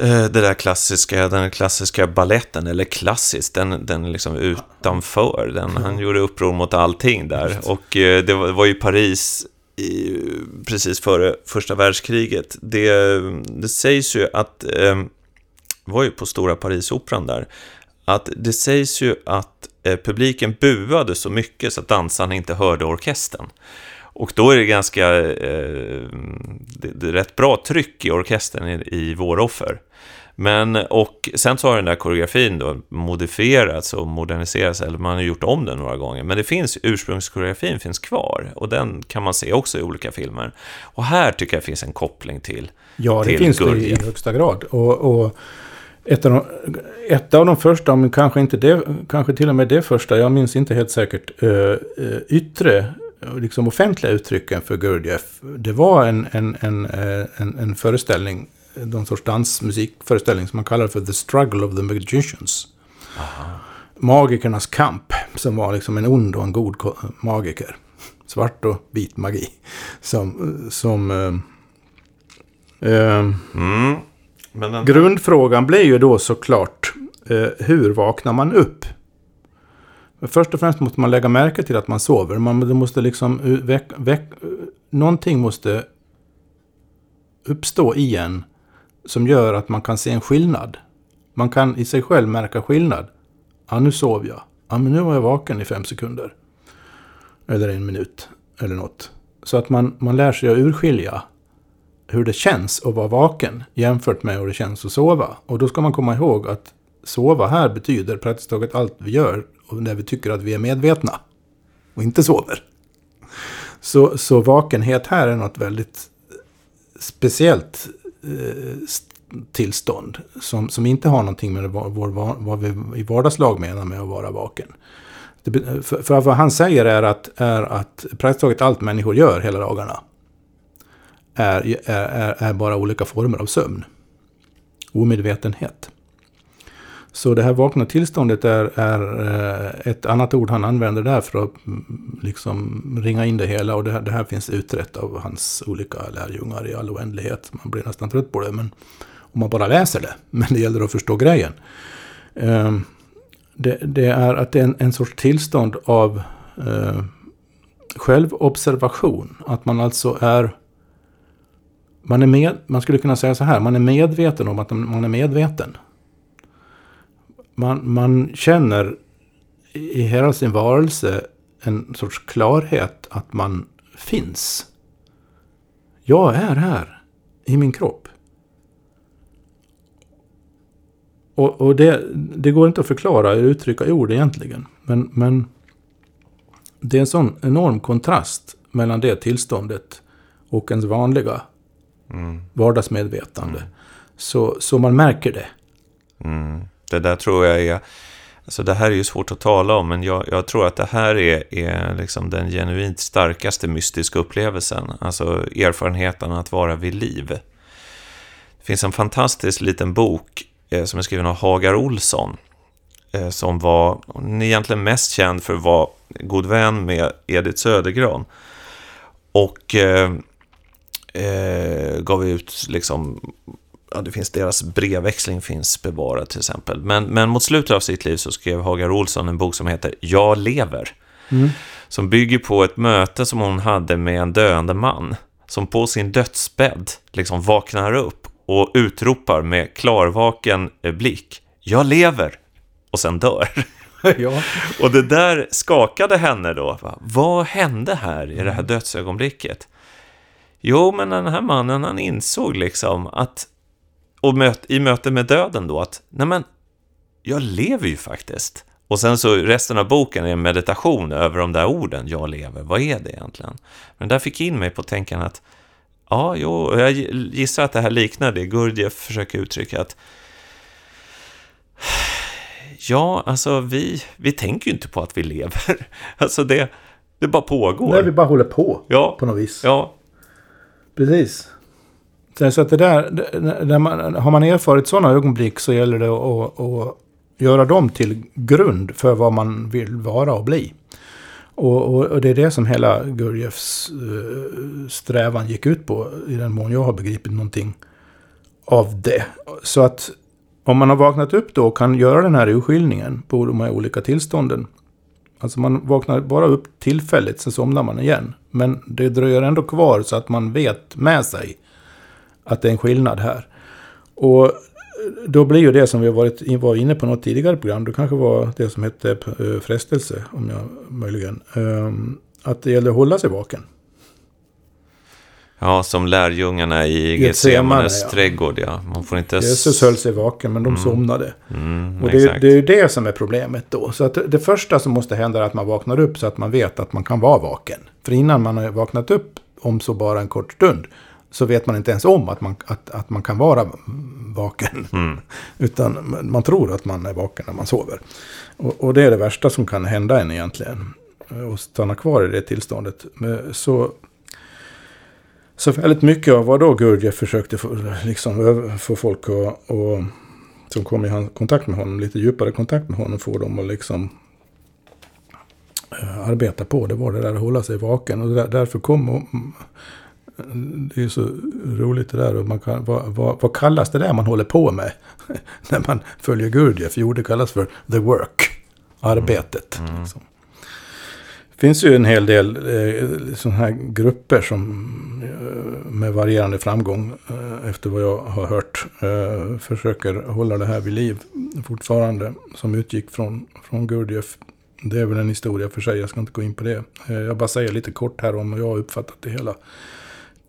eh, det där klassiska, den klassiska balletten, eller klassiskt, den, den liksom utanför. Den, han gjorde uppror mot allting där. Och eh, det var, det var ju Paris i, precis före första världskriget. Det, det sägs ju att, eh, var ju på Stora Parisoperan där, att det sägs ju att eh, publiken buade så mycket så att dansarna inte hörde orkestern. Och då är det ganska, eh, det, det är rätt bra tryck i orkestern i, i Våroffer. Men, och sen så har den där koreografin då modifierats och moderniserats, eller man har gjort om den några gånger. Men det finns, ursprungskoreografin finns kvar och den kan man se också i olika filmer. Och här tycker jag finns en koppling till Ja, det till finns det Gurdjieff. i högsta grad. Och, och ett, av de, ett av de första, men kanske, inte det, kanske till och med det första, jag minns inte helt säkert, uh, uh, yttre, liksom offentliga uttrycken för Gurdjieff. Det var en, en, en, eh, en, en föreställning, någon sorts dansmusikföreställning som man kallar för The Struggle of the Magicians. Magikernas kamp, som var liksom en ond och en god magiker. Svart och vit magi. Som, som eh, eh, Mm. Den, Grundfrågan blir ju då såklart eh, hur vaknar man upp? Först och främst måste man lägga märke till att man sover. Man måste liksom uh, väck, väck, uh, någonting måste uppstå i en som gör att man kan se en skillnad. Man kan i sig själv märka skillnad. Ja, nu sov jag. Ja, men nu var jag vaken i fem sekunder. Eller en minut. Eller något. Så att man, man lär sig att urskilja hur det känns att vara vaken jämfört med hur det känns att sova. Och då ska man komma ihåg att sova här betyder praktiskt taget allt vi gör när vi tycker att vi är medvetna och inte sover. Så, så vakenhet här är något väldigt speciellt Eh, tillstånd som, som inte har någonting med vår, vår, vad vi i vardagslag menar med att vara vaken. Det, eh, för, för vad han säger är att, är att praktiskt taget allt människor gör hela dagarna är, är, är, är bara olika former av sömn. Omedvetenhet. Så det här vakna tillståndet är, är eh, ett annat ord han använder där för att mm, liksom ringa in det hela. Och det här, det här finns utrett av hans olika lärjungar i all oändlighet. Man blir nästan trött på det, men om man bara läser det. Men det gäller att förstå grejen. Ehm, det, det är att det är en, en sorts tillstånd av eh, självobservation. Att man alltså är man, är med, man skulle kunna säga så här, man är medveten om att man är medveten. Man, man känner i hela sin varelse en sorts klarhet att man finns. Jag är här i min kropp. Och, och det, det går inte att förklara eller uttrycka i ord egentligen. Men, men det är en sån enorm kontrast mellan det tillståndet och ens vanliga mm, vardagsmedvetande. Så, så man märker det. mm. Det där tror jag är... Alltså det här är ju svårt att tala om, men jag, jag tror att det här är, är liksom den genuint starkaste mystiska upplevelsen. Alltså erfarenheten att vara vid liv. Det finns en fantastisk liten bok eh, som är skriven av Hagar Olsson. Eh, som var hon är egentligen mest känd för att vara god vän med Edith Södergran. Och eh, eh, gav ut liksom ja, det finns deras brevväxling finns bevarad till exempel. Men, men mot slutet av sitt liv så skrev Hagar Olsson en bok som heter Jag lever. Mm. Som bygger på ett möte som hon hade med en döende man. Som på sin dödsbädd liksom vaknar upp och utropar med klarvaken eh, blick. Jag lever! Och sen dör. ja. Och det där skakade henne då. Va? Vad hände här i det här dödsögonblicket? Jo, men den här mannen, han insåg liksom att, och möt, i möte med döden då, att nej men, jag lever ju faktiskt. Och sen så resten av boken är en meditation över de där orden, jag lever, vad är det egentligen? Men där fick in mig på tänkan att, ja, jo, jag gissar att det här liknar det Gurdjieff försöker uttrycka att Ja, alltså vi, vi tänker ju inte på att vi lever. Alltså det, det bara pågår. Nej, vi bara håller på ja, på något vis. ja, Precis. Så så att det där, det- när man, har man erfarit sådana ögonblick så gäller det att, att göra dem till grund för vad man vill vara och bli. Och, och, och det är det som hela Gurjevs uh, eh, strävan gick ut på, i den mån jag har begripit någonting av det. Så att om man har vaknat upp då och kan göra den här urskiljningen på de här olika tillstånden. Alltså man vaknar bara upp tillfälligt, sen somnar man igen. Men det dröjer ändå kvar så att man vet med sig att det är en skillnad här. Och då blir ju det som vi varit, var inne på något tidigare program, det kanske var det som hette eh, frestelse, om jag möjligen, ehm, att det gäller att hålla sig vaken. ja, som lärjungarna i Getsemane, Getsemanes ja. trädgård, ja. Man får inte... Jesus höll sig vaken, men de somnade. Mm, Och det, exakt. det är ju det som är problemet då. Så att det första som måste hända är att man vaknar upp så att man vet att man kan vara vaken. För innan man har vaknat upp, om så bara en kort stund, så vet man inte ens om att man, att, att man kan vara vaken. Mm. Utan man tror att man är vaken när man sover. Och, och det är det värsta som kan hända en egentligen. Och stanna kvar i det tillståndet. Så, så väldigt mycket av vad då Gurdjieff försökte få, liksom, få folk att, och, som kom i kontakt med honom, lite djupare kontakt med honom, få dem att liksom arbeta på. Det var det där att hålla sig vaken. Och där, därför kom det är så roligt det där. Och man kan, vad, vad, vad kallas det där man håller på med när man följer Gurdjieff? Jo, det kallas för the work. Arbetet. Liksom. Det finns ju en hel del eh, sådana här grupper som eh, med varierande framgång, eh, efter vad jag har hört, eh, försöker hålla det här vid liv fortfarande. Som utgick från, från Gurdjieff. Det är väl en historia för sig, jag ska inte gå in på det. Eh, jag bara säger lite kort här om hur jag har uppfattat det hela.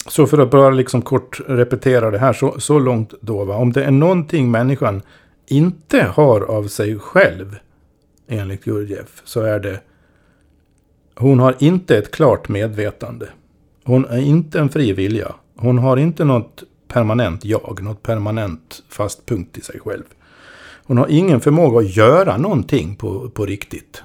Så för att bara liksom kort repetera det här så, så långt då. Va? Om det är någonting människan inte har av sig själv, enligt Gurdjieff, så är det hon har inte ett klart medvetande. Hon är inte en fri vilja. Hon har inte något permanent jag, något permanent fast punkt i sig själv. Hon har ingen förmåga att göra någonting på, på riktigt.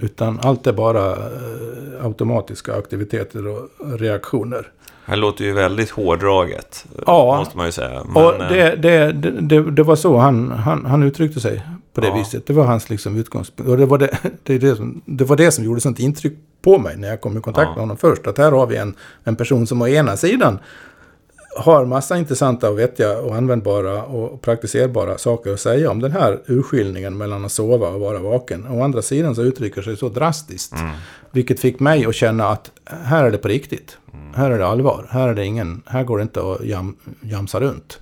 Utan allt är bara eh, automatiska aktiviteter och reaktioner. Här låter ju väldigt hårdraget, Ja. måste man ju säga. Men, och eh, det, det, det, det var så han, han, han uttryckte sig på det Ja. viset. Det var hans liksom utgångspunkt. Och det var det, det, det, som, det var det som gjorde sånt intryck på mig när jag kom i kontakt Ja. med honom först. Att här har vi en, en person som å ena sidan har massa intressanta och vettiga och användbara och praktiserbara saker att säga om den här urskiljningen mellan att sova och vara vaken. Å andra sidan så uttrycker sig så drastiskt. Vilket fick mig att känna att här är det på riktigt. Här är det allvar. Här, är det ingen, här går det inte att jam, jamsa runt.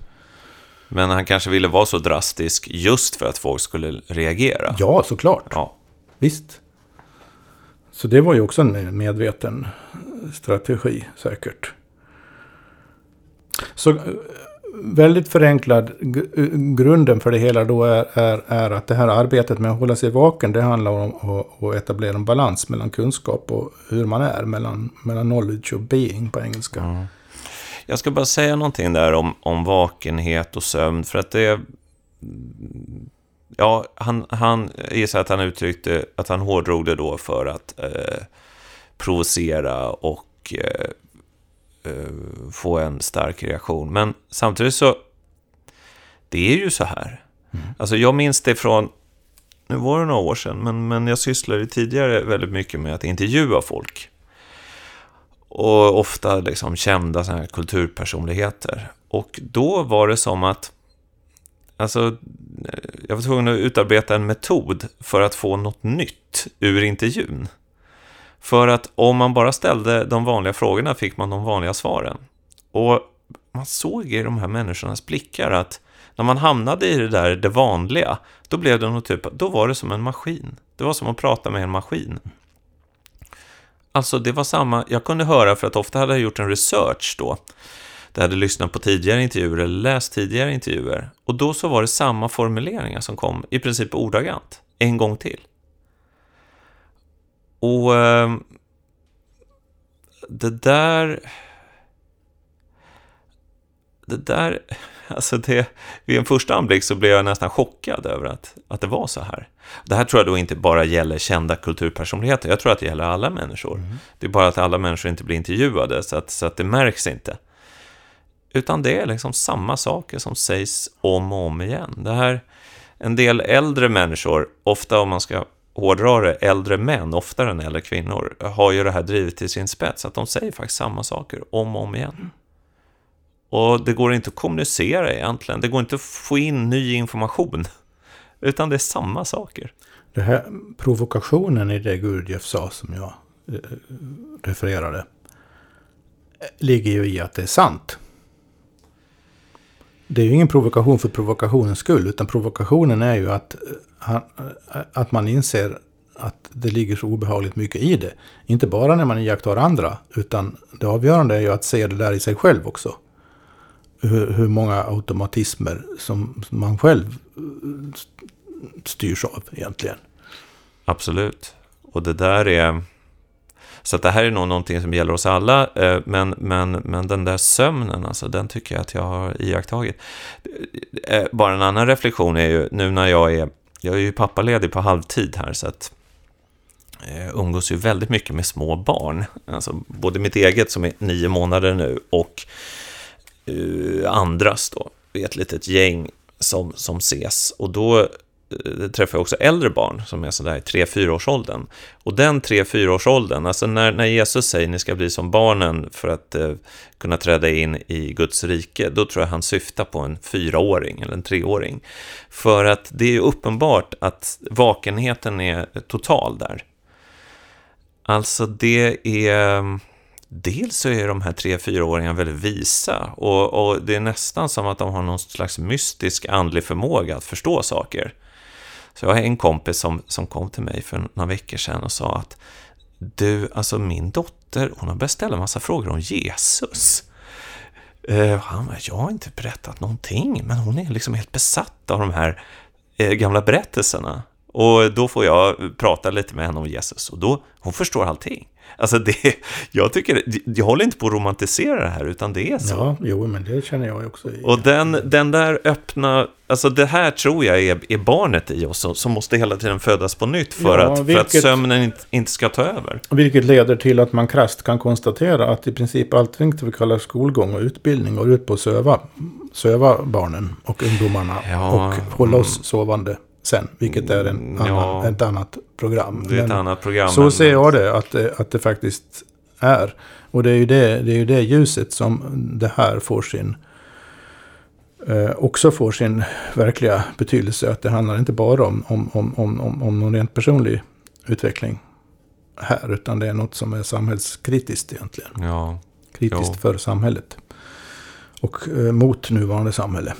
men han kanske ville vara så drastisk just för att folk skulle reagera. Ja, såklart. Ja. Visst. Så det var ju också en medveten strategi säkert. Så väldigt förenklad grunden för det hela då är, är, är att det här arbetet med att hålla sig vaken det handlar om att, att etablera en balans mellan kunskap och hur man är. Mellan, mellan knowledge och being på engelska. Jag ska bara säga någonting där om, om vakenhet och sömn, för att det... Ja, han, han gissar att han uttryckte att han hårdrog det då för att eh, provocera och eh, få en stark reaktion. Men samtidigt så, det är ju så här. Alltså jag minns det från, nu var det några år sedan, men, men jag sysslade tidigare väldigt mycket med att intervjua folk. Och ofta liksom kända såna här kulturpersonligheter. Och då var det som att Alltså, jag var tvungen att utarbeta en metod för att få något nytt ur intervjun. För att om man bara ställde de vanliga frågorna fick man de vanliga svaren. Och man såg i de här människornas blickar att när man hamnade i det där, det vanliga, då blev det något typ, då var det som en maskin. Det var som att prata med en maskin. Alltså det var samma, jag kunde höra för att ofta hade jag gjort en research då. Där jag hade lyssnat på tidigare intervjuer eller läst tidigare intervjuer. Och då så var det samma formuleringar som kom i princip ordagrant. En gång till. Och eh, det där... det där, alltså det, vid en första anblick så blev jag nästan chockad över att, att det var så här. Det här tror jag då inte bara gäller kända kulturpersonligheter, jag tror att det gäller alla människor. Mm. Det är bara att alla människor inte blir intervjuade, så att, så att det märks inte. Utan det är liksom samma saker som sägs om och om igen. Det här, en del äldre människor, ofta om man ska hårdra det, äldre män, oftare än äldre kvinnor, har ju det här drivet till sin spets, att de säger faktiskt samma saker om och om igen. Och det går inte att kommunicera egentligen, det går inte att få in ny information, utan det är samma saker. Det här provokationen i det Gurdjieff sa som jag eh, refererade, ligger ju i att det är sant. Det är ju ingen provokation för provokationens skull, utan provokationen är ju att, eh, eh, att man inser att det ligger så obehagligt mycket i det. Inte bara när man iakttar andra, utan det avgörande är ju att se det där i sig själv också. Hur, hur många automatismer som man själv eh, styrs av egentligen. Absolut. Och det där är... Så det här är nog någonting som gäller oss alla, eh, men, men, men den där sömnen, alltså, den tycker jag att jag har iakttagit. Eh, bara en annan reflektion är ju, nu när jag är, jag är ju pappaledig på halvtid här, så att eh, umgås ju väldigt mycket med små barn. Alltså både mitt eget som är nio månader nu och andras då, ett litet gäng som, som ses. Och då Eh, träffar jag också äldre barn som är sådär i 3-4-årsåldern. Och den 3-4-årsåldern, alltså när, när Jesus säger ni ska bli som barnen för att eh, kunna träda in i Guds rike, då tror jag han syftar på en fyraåring eller en treåring. För att det är ju uppenbart att vakenheten är total där. Alltså det är... Dels så är de här 3-4-åringarna väldigt visa och, och det är nästan som att de har någon slags mystisk andlig förmåga att förstå saker. Så jag har en kompis som, som kom till mig för några veckor sedan och sa att du, alltså min dotter, hon har börjat ställa en massa frågor om Jesus. Uh, han bara, jag har inte berättat någonting, men hon är liksom helt besatt av de här uh, gamla berättelserna. Och då får jag prata lite med henne om Jesus och då, hon förstår allting. Alltså det, jag tycker, jag håller inte på att romantisera det här, utan det är så. Ja, jo, men det känner jag också. Och den, den där öppna, alltså det här tror jag är, är barnet i oss, som måste hela tiden födas på nytt för, ja, att, vilket, för att sömnen inte, inte ska ta över. Vilket leder till att man krast kan konstatera att i princip allt vi kallar skolgång och utbildning går ut på att söva, söva barnen och ungdomarna ja, och hålla oss sovande sen, vilket är en annan, ja, ett annat program. Det är ett Men annat program. Så ser jag det att, det, att det faktiskt är. Och det är ju det, det, är ju det ljuset som det här får sin eh, också får sin verkliga betydelse. Att det handlar inte bara om, om, om, om, om någon rent personlig utveckling här, utan det är något som är samhällskritiskt egentligen. Ja. Kritiskt jo. för samhället. Och eh, mot nuvarande samhälle.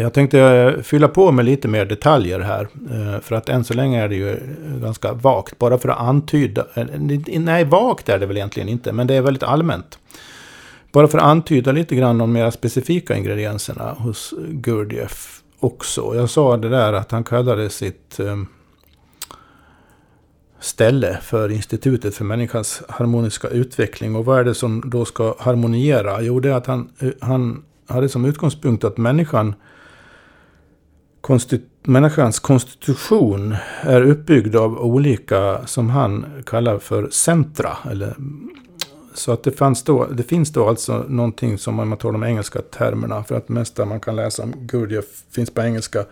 Jag tänkte eh, fylla på med lite mer detaljer här. Eh, för att än så länge är det ju ganska vagt. Bara för att antyda. Eh, nej, vagt är det väl egentligen inte. Men det är väldigt allmänt. Bara för att antyda lite grann de mer specifika ingredienserna hos Gurdjieff också. Jag sa det där att han kallade sitt ställe för Institutet för människans harmoniska utveckling. Och vad är det som då ska harmoniera? Jo, det är att han, han hade som utgångspunkt att människan konstit människans konstitution är uppbyggd av olika, som han kallar för centra. Eller, så att det, fanns då, det finns då alltså någonting som man tar de engelska termerna, för att det mesta man kan läsa om Gurdjieff finns på engelska.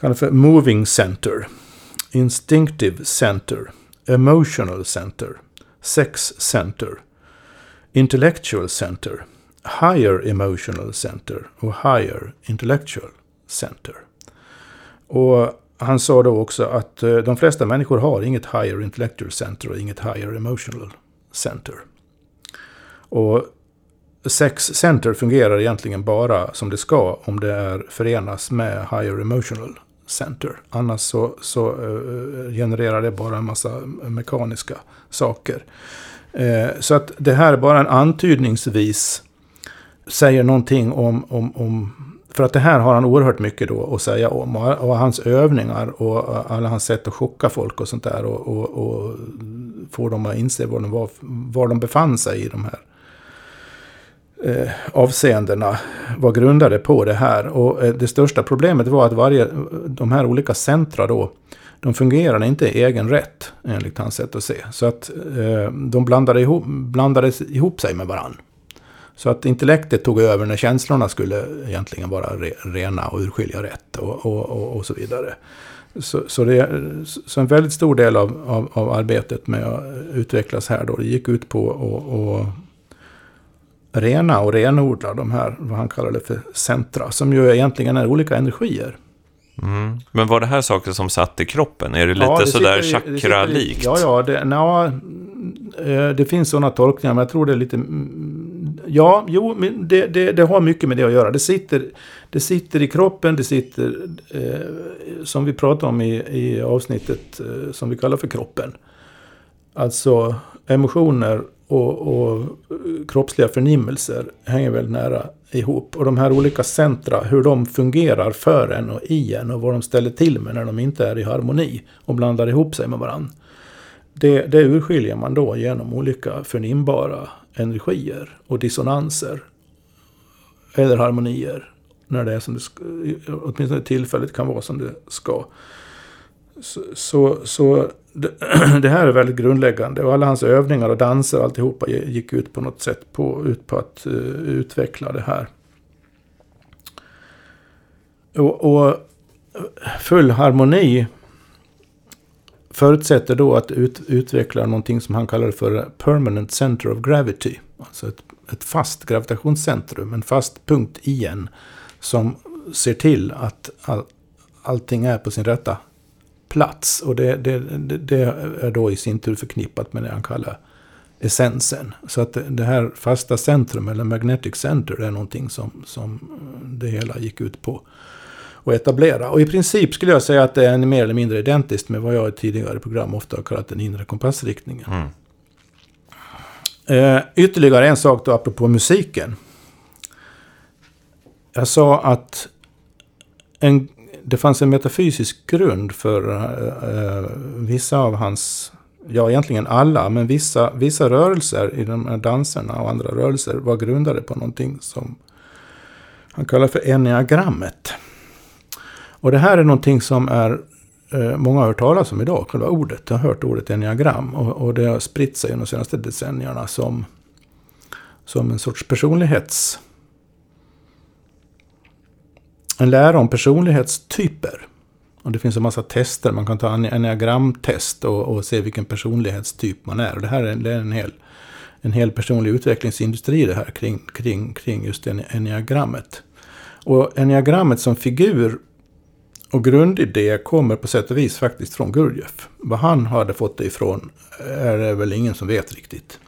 Kallar för moving center, instinctive center, emotional center, sex center, intellectual center, higher emotional center och higher intellectual center. Och han sa då också att eh, de flesta människor har inget higher intellectual center och inget higher emotional center. Och sex center fungerar egentligen bara som det ska om det är förenas med higher emotional center. Annars så, så eh, genererar det bara en massa mekaniska saker. Eh, så att det här är bara en antydningsvis säger någonting om, om, om för att det här har han oerhört mycket då att säga om. Och, hans övningar och alla hans sätt att chocka folk och sånt där. Och, och, och få dem att inse var de, var, var de befann sig i de här eh, avseendena var grundade på det här. Och eh, det största problemet var att varje, de här olika centra då, de fungerade inte i egen rätt enligt hans sätt att se. Så att eh, de blandade ihop, blandades ihop sig med varandra. Så att intellektet tog över när känslorna skulle egentligen vara re, rena och urskilja rätt och, och, och, och så vidare. Så, så, det, så en väldigt stor del av, av, av, arbetet med att utvecklas här då, det gick ut på att rena och renodla de här, vad han kallar det för centra, som ju egentligen är olika energier. Mm. Men var det här saker som satt i kroppen? Är det lite ja, det sådär chakra-likt? Ja, ja, det, na, eh, det finns sådana tolkningar, men jag tror det är lite... Ja, jo, det, det, det, har mycket med det att göra. Det sitter, det sitter i kroppen, det sitter, eh, som vi pratade om i, i avsnittet eh, som vi kallar för kroppen. Alltså emotioner och, och kroppsliga förnimmelser hänger väldigt nära ihop. Och de här olika centra, hur de fungerar för en och i en och vad de ställer till med när de inte är i harmoni och blandar ihop sig med varandra. Det, det urskiljer man då genom olika förnimbara energier och dissonanser. Eller harmonier. När det är som det ska, åtminstone tillfället kan vara som det ska. Så, så, så det, det, här är väldigt grundläggande. Och alla hans övningar och danser och alltihopa gick ut på något sätt på, ut på att uh, utveckla det här. Och, och, full harmoni förutsätter då att ut, utveckla någonting som han kallar för permanent center of gravity. Alltså ett, ett fast gravitationscentrum, en fast punkt i en. Som ser till att all, allting är på sin rätta plats. Och det, det, det, är då i sin tur förknippat med det han kallar essensen. Så att det här fasta centrum, eller magnetic center, är någonting som, som det hela gick ut på att etablera. Och i princip skulle jag säga att det är mer eller mindre identiskt med vad jag i tidigare program ofta har kallat den inre kompassriktningen. Mm. Eh, ytterligare en sak då apropå musiken. Jag sa att en det fanns en metafysisk grund för uh, vissa av hans, ja egentligen alla, men vissa, vissa rörelser i de här danserna och andra rörelser var grundade på någonting som han kallar för enneagrammet. Och det här är någonting som är eh, många har hört talas om idag, själva ordet. Jag har hört ordet enneagram och, och det har spritt sig de senaste decennierna som, som en sorts personlighets en lära om personlighetstyper. Och det finns en massa tester. Man kan ta en enneagramtest och, och se vilken personlighetstyp man är. Och det här är, det är en, hel, en hel personlig utvecklingsindustri det här kring, kring, kring just enneagrammet. Och enneagrammet som figur och grundidé kommer på sätt och vis faktiskt från Gurdjieff. Vad han hade fått det ifrån är det väl ingen som vet riktigt.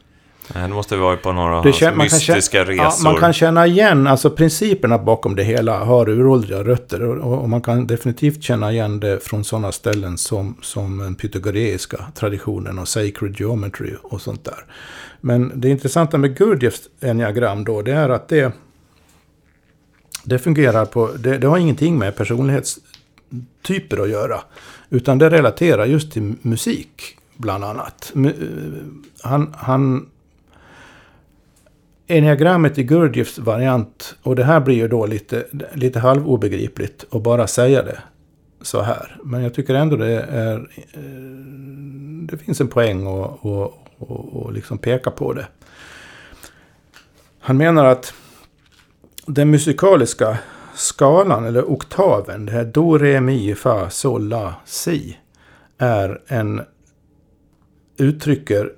Det måste vara på några av hans mystiska känna, resor. Ja, man kan känna igen, alltså principerna bakom det hela har uråldriga rötter. Och, och, man kan definitivt känna igen det från sådana ställen som, som den pythagoreiska traditionen och sacred geometry och sånt där. Men det intressanta med Gurdjieffs enneagram då, det är att det, det fungerar på, det, det har ingenting med typer att göra. Utan det relaterar just till musik, bland annat. Eh, han, han Enneagrammet i Gurdjieffs variant, och det här blir ju då lite, lite halvobegripligt att bara säga det så här. Men jag tycker ändå det är... Eh, det finns en poäng att och, och, och liksom peka på det. Han menar att den musikaliska skalan, eller oktaven, det här Do, Re, Mi, Fa, Sol, La, Si, är en uttrycker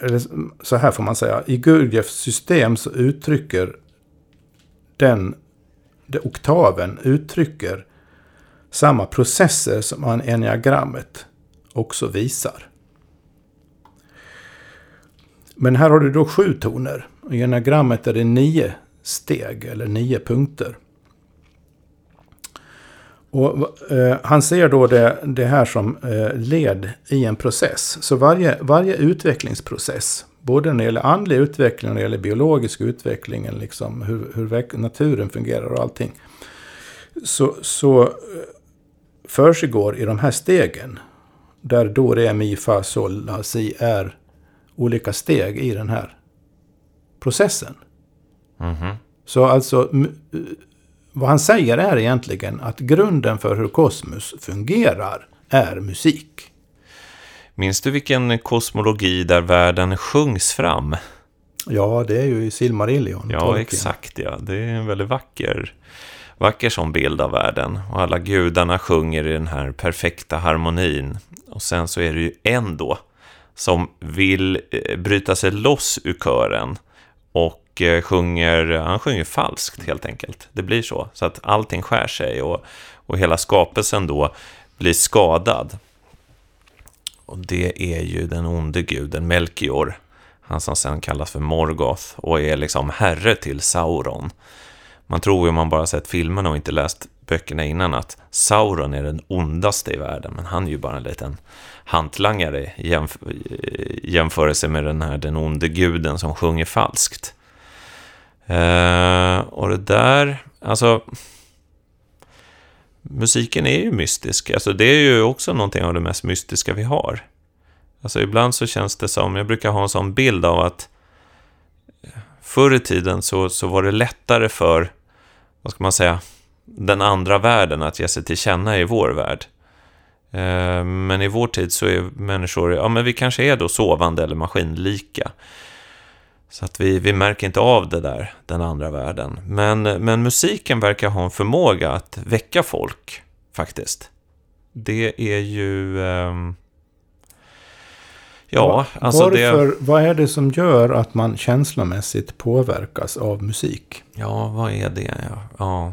eller så här får man säga, i Gurdjieffs system så uttrycker den, den oktaven uttrycker samma processer som enneagrammet också visar. Men här har du då sju toner. I enneagrammet är det nio steg eller nio punkter. Och, eh, han ser då det, det här som eh, led i en process. Så varje, varje utvecklingsprocess, både när det gäller andlig utveckling och när det gäller biologisk utveckling, liksom hur, hur naturen fungerar och allting. Så, så eh, försiggår i de här stegen. Där do, re, mi, fa, sol, la, si är olika steg i den här processen. Mhm. Så alltså, eh, vad han säger är egentligen att grunden för hur kosmos fungerar är musik. Minns du vilken kosmologi där världen sjungs fram? Ja, det är ju i Silmarillion. Ja, Tolkien. exakt ja. Det är en väldigt vacker, vacker sån bild av världen. Och alla gudarna sjunger i den här perfekta harmonin. Och sen så är det ju en då som vill eh, bryta sig loss ur kören. Och Eh, sjunger, han sjunger falskt helt enkelt. Det blir så. Så att allting skär sig och, och hela skapelsen då blir skadad. Och det är ju den onde guden Melchior. Han som sen kallas för Morgoth och är liksom herre till Sauron. Man tror ju om man bara sett filmerna och inte läst böckerna innan att Sauron är den ondaste i världen. Men han är ju bara en liten hantlangare i jämf- i jämförelse med den här den onde guden som sjunger falskt. Eh, och det där, alltså... Musiken är ju mystisk. Alltså det är ju också någonting av det mest mystiska vi har. Alltså ibland så känns det som, jag brukar ha en sån bild av att eh, förr i tiden så, så var det lättare för, vad ska man säga, den andra världen att ge sig till känna i vår värld. Eh, men i vår tid så är människor, ja men vi kanske är då sovande eller maskinlika. Så att vi, vi märker inte av det där, den andra världen. Men, men musiken verkar ha en förmåga att väcka folk, faktiskt. Det är ju... ehm, ja, alltså Varför, det... Vad är det som gör att man känslomässigt påverkas av musik? Ja, vad är det? Ja, ja,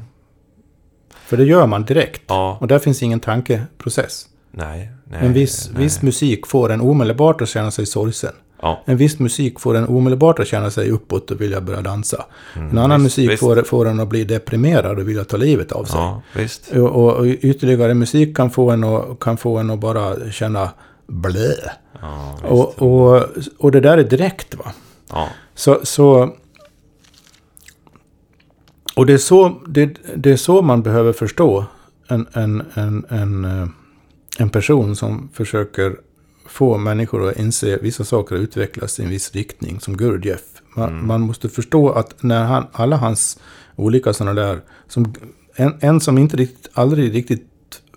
För det gör man direkt. ja Och där finns ingen tankeprocess. nej, nej. en viss, nej. viss musik får en omedelbart att känna sig sorgsen. Ja, En viss musik får en omedelbart att känna sig uppåt och vilja börja dansa. en annan Mm, visst, musik visst. Får, får en att bli deprimerad och vilja ta livet av sig. ja, visst. Och, och, och ytterligare musik kan få en att, kan få en att bara känna blä. Ja. Och, och, och det där är direkt va. Så, så och det är, så, det, det är så man behöver förstå en, en, en, en, eh, en person som försöker få människor att inse vissa saker och utvecklas i en viss riktning, som Gurdjieff. Man, man måste förstå att när han, alla hans olika sådana där, som, en, en som inte riktigt, aldrig riktigt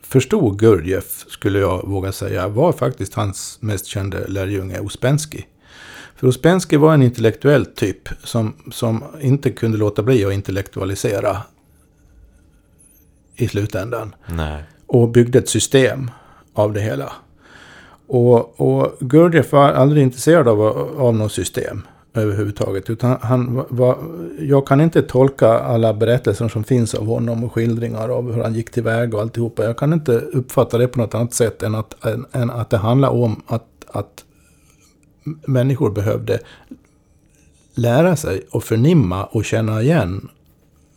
förstod Gurdjieff, skulle jag våga säga, var faktiskt hans mest kände lärjunge Ouspensky. För Ouspensky var en intellektuell typ som, som inte kunde låta bli att intellektualisera i slutändan. Nej. Och byggde ett system av det hela. Och, och Gurdjieff var aldrig intresserad av, av något system överhuvudtaget. Utan han var- jag kan inte tolka alla berättelser som finns av honom och skildringar av hur han gick tillväga och alltihopa. Jag kan inte uppfatta det på något annat sätt än att, än, än att det handlar om att, att människor behövde lära sig och förnimma och känna igen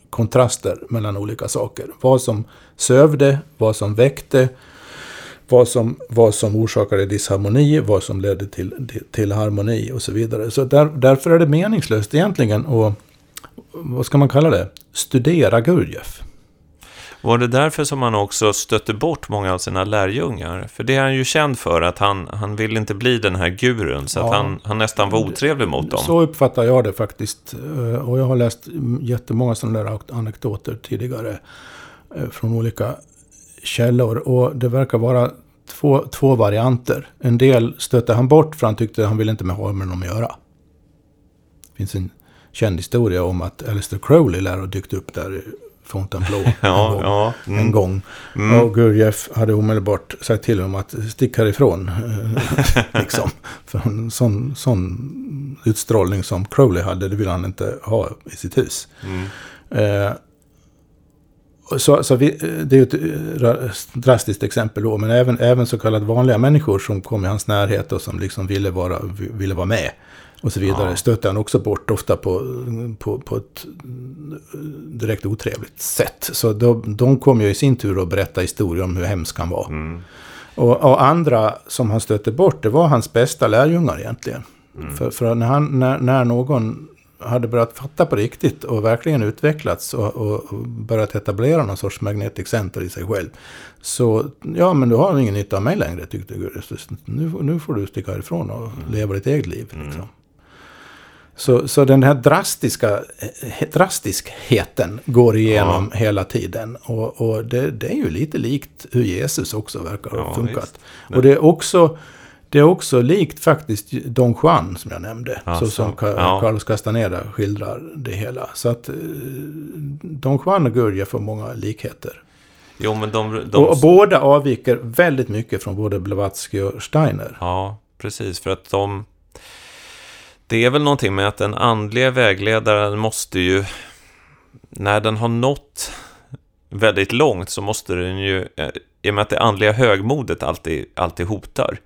kontraster mellan olika saker. Vad som sövde, vad som väckte, vad som, vad som orsakade disharmoni, vad som ledde till, till, till harmoni och så vidare. Så där, därför är det meningslöst egentligen att, vad ska man kalla det, studera Gurdjieff. Var det därför som han också stötte bort många av sina lärjungar? För det är han ju känd för, att han, han vill inte bli den här gurun, så att Ja. han, han nästan var otrevlig mot dem. Så uppfattar jag det faktiskt. Eh, Och jag har läst jättemånga sådana där anekdoter tidigare eh, från olika källor. Och det verkar vara två, två varianter. En del stötte han bort för han tyckte han ville inte med ha med dem att göra. Det finns en känd historia om att Alistair Crowley lär ha dykt upp där i Fontainebleau en Ja, gång. ja. En Mm. gång. Och Gurdjieff hade omedelbart sagt till honom att stick härifrån. liksom. För en sån, sån utstrålning som Crowley hade, det ville han inte ha i sitt hus. Mm. Eh, så, så vi, det är ju ett eh, ra- drastiskt exempel då, men även, även så kallade vanliga människor som kom i hans närhet och som liksom ville vara, ville vara med och så vidare, Ja. stötte han också bort, ofta på, på, på ett direkt otrevligt sätt. Så de, de kom ju i sin tur att berätta historier om hur hemsk han var. Mm. Och, och andra som han stötte bort, det var hans bästa lärjungar egentligen. Mm. För, för när, han, när, när någon hade börjat fatta på riktigt och verkligen utvecklats och, och, börjat etablera någon sorts magnetic center i sig själv. Så, ja men du har ingen nytta av mig längre tyckte Gurus. Nu, nu får du sticka härifrån och leva ditt eget liv. Liksom. Så, så den här drastiska, eh, drastiskheten går igenom Ja. hela tiden. Och, och det, det är ju lite likt hur Jesus också verkar ha Ja, funkat. Och det är också... Det är också likt faktiskt Don Juan som jag nämnde. Alltså, så som Ka- ja. Carlos Castaneda skildrar det hela. Så att eh, Don Juan och Gurja får många likheter. Jo, men de... de Och, och båda avviker väldigt mycket från både Blavatsky och Steiner. Ja, precis. För att de... Det är väl någonting med att den andliga vägledaren måste ju... När den har nått väldigt långt så måste den ju... eh, I och med att det andliga högmodet alltid, alltid hotar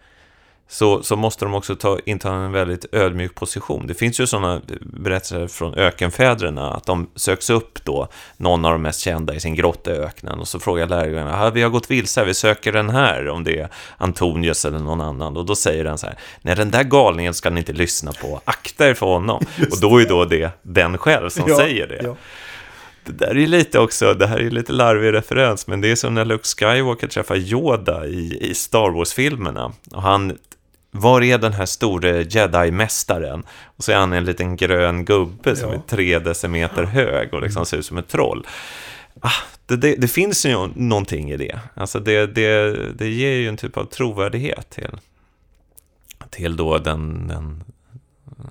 så, så måste de också ta, inta en väldigt ödmjuk position. Det finns ju sådana berättelser från ökenfäderna, att de söks upp då, någon av de mest kända i sin grotta i öknen, och så frågar lärjungarna, "Ah, vi har gått vilse, vi söker den här, om det är Antonius eller någon annan, och då säger den så här, nej den där galningen ska ni inte lyssna på, akta er för honom. Och då är då det den själv som säger det. Ja. Det där är lite också, det här är lite larvig referens, men det är som när Luke Skywalker träffar Yoda i, i Star Wars-filmerna. Och han, var är den här store jedi-mästaren? Och så är han en liten grön gubbe som Ja. är tre decimeter hög och liksom ser ut som ett troll. Ah, det, det, det finns ju någonting i det. Alltså det, det, det ger ju en typ av trovärdighet till, till då den, den,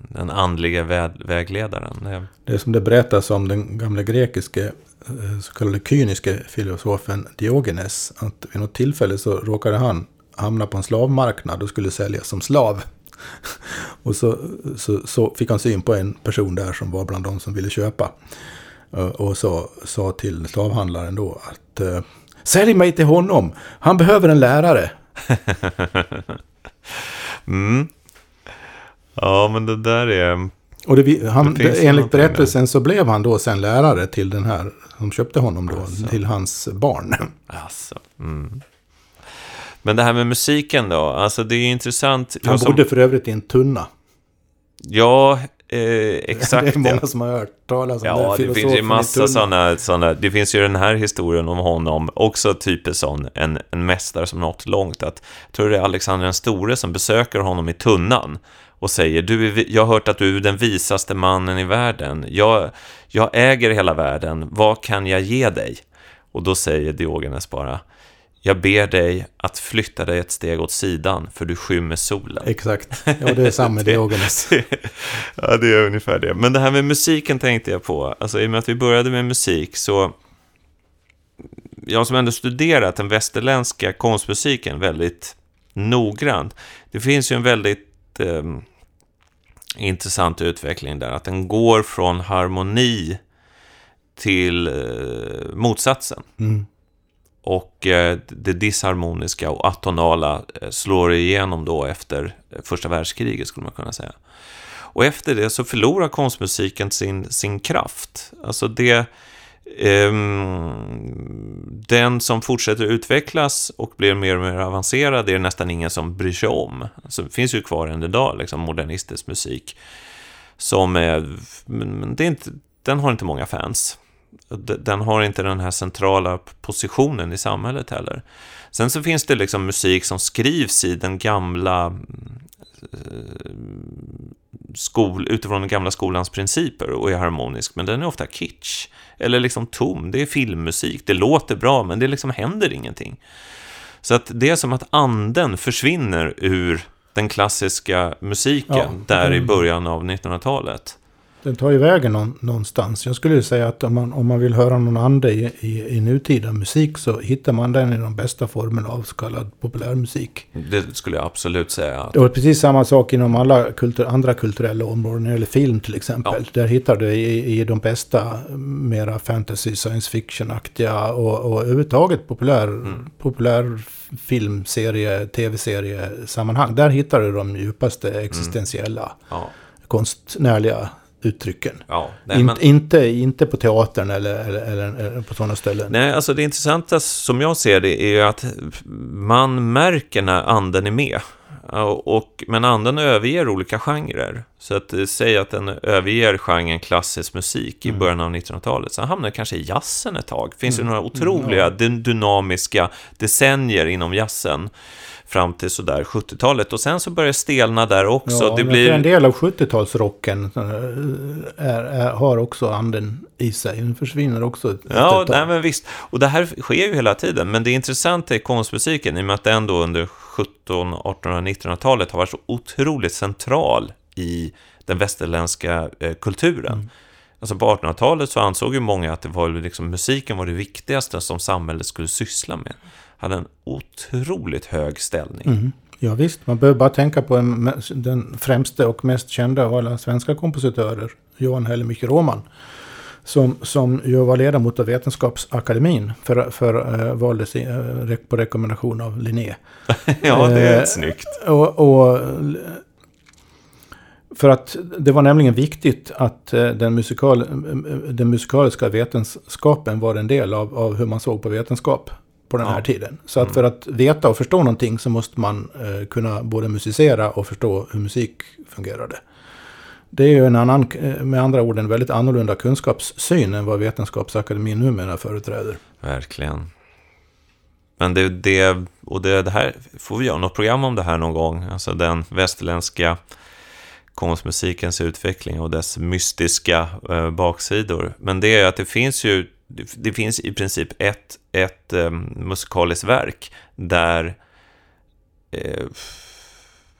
den andliga vä, vägledaren. Det, Det är som det berättas om den gamla grekiske eh, så kallade kyniske filosofen Diogenes. Att vid något tillfälle så råkade han hamna på en slavmarknad och skulle säljas som slav. Och så, så, så fick han syn på en person där som var bland de som ville köpa. Eh, Och så sa till slavhandlaren då att eh, Sälj mig till honom, han behöver en lärare. mm. Ja, men det där är... Och det, han, Det enligt någonting där. berättelsen så blev han då sen lärare till den här som köpte honom då, Alltså. till hans barn. Alltså, mm. Men det här med musiken då, alltså det är intressant. Han Jag som- bodde för övrigt i en tunna. Ja, eh, Det exakt. är många som har hört talas om Ja, den det finns ju massa sådana, såna, det finns ju den här historien om honom, också typiskt sån, en, en mästare som nått långt, att, jag tror det är Alexander den store som besöker honom i tunnan och säger, du är, jag har hört att du är den visaste mannen i världen, jag, jag äger hela världen, vad kan jag ge dig? Och då säger Diogenes bara, jag ber dig att flytta dig ett steg åt sidan, för du skymmer solen. Exakt. Ja, det är samma Diogenes. ja, det är ungefär det. Men det här med musiken tänkte jag på. Alltså, I och med att vi började med musik så... Jag som ändå studerat den västerländska konstmusiken väldigt noggrant. Det finns ju en väldigt ehm, intressant utveckling där. Att den går från harmoni till eh, motsatsen. Mm. Och eh, det disharmoniska och atonala eh, slår igenom då efter eh, första världskriget skulle man kunna säga. Och efter det så förlorar konstmusiken sin, sin kraft. Alltså det... Um, den som fortsätter utvecklas och blir mer och mer avancerad är det nästan ingen som bryr sig om. Alltså, det finns ju kvar än idag, liksom modernistisk musik. Som är... Men det är inte, den har inte många fans. Den har inte den här centrala positionen i samhället heller. Sen så finns det liksom musik som skrivs i den gamla eh, skol, utifrån den gamla skolans principer och är harmonisk, men den är ofta kitsch. Eller liksom tom, det är filmmusik, det låter bra, men det liksom händer ingenting. Så att det är som att anden försvinner ur den klassiska musiken Ja, där i mm. början av 1900-talet. Den tar ju vägen någon, någonstans. Jag skulle säga att om man, om man vill höra någon ande i, i, i nutida musik så hittar man den i de bästa formerna av så kallad populärmusik. Det skulle jag absolut säga. Att, var precis samma sak inom alla kultur, andra kulturella områden, gäller film till exempel. Där hittar du i, i de bästa mera fantasy, science fiction-aktiga och, och överhuvudtaget populär, Mm. populär filmserie, tv-serie-sammanhang. Där hittar du de djupaste Mm. existentiella ja, konstnärliga uttrycken. ja, nej, In, men, inte, inte på teatern eller, eller, eller, på sådana ställen. nej, alltså det intressanta som jag ser det är ju att man märker när anden är med. Och, men anden överger olika genrer. Så att eh, säg att den överger genren klassisk musik i Mm. början av 1900-talet. Sen hamnar kanske i jazzen ett tag. Det finns Mm. ju några otroliga dy- dynamiska decennier inom jazzen. Fram till sådär 70-talet. Och sen så börjar det stelna där också. Ja, det blir... en del av 70-talsrocken är, är, har också anden i sig. Den försvinner också. Ja, nej, men visst. Och det här sker ju hela tiden. Men det intressanta är konstmusiken, i och med att den då under 17, 1800, 1900-talet har varit så otroligt central i den västerländska eh, kulturen. Mm. Alltså på 1800-talet så ansåg ju många att det var liksom, musiken var det viktigaste som samhället skulle syssla med. Hade en otroligt hög ställning. Mm. Ja, visst, man behöver bara tänka på en, den främste och mest kända av alla svenska kompositörer, Johan Hellemich Roman. Som, som ju var ledamot av Vetenskapsakademin för, för uh, valdes i, uh, på rekommendation av Linné. ja, det är uh, snyggt. Och, och för att det var nämligen viktigt att eh, den, musikal, den musikaliska vetenskapen var en del av, av hur man såg på vetenskap på den ja. här tiden. Så att mm. för att veta och förstå någonting så måste man eh, kunna både musicera och förstå hur musik fungerade. Det är ju en annan, eh, med andra ord, en väldigt annorlunda kunskapssyn än vad Vetenskapsakademin numera företräder. Verkligen. Men det, det och det, det här, får vi göra något program om det här någon gång, alltså den västerländska konstmusikens utveckling och dess mystiska eh, baksidor. Men det är att det finns ju, det finns i princip ett, ett eh, musikaliskt verk där eh,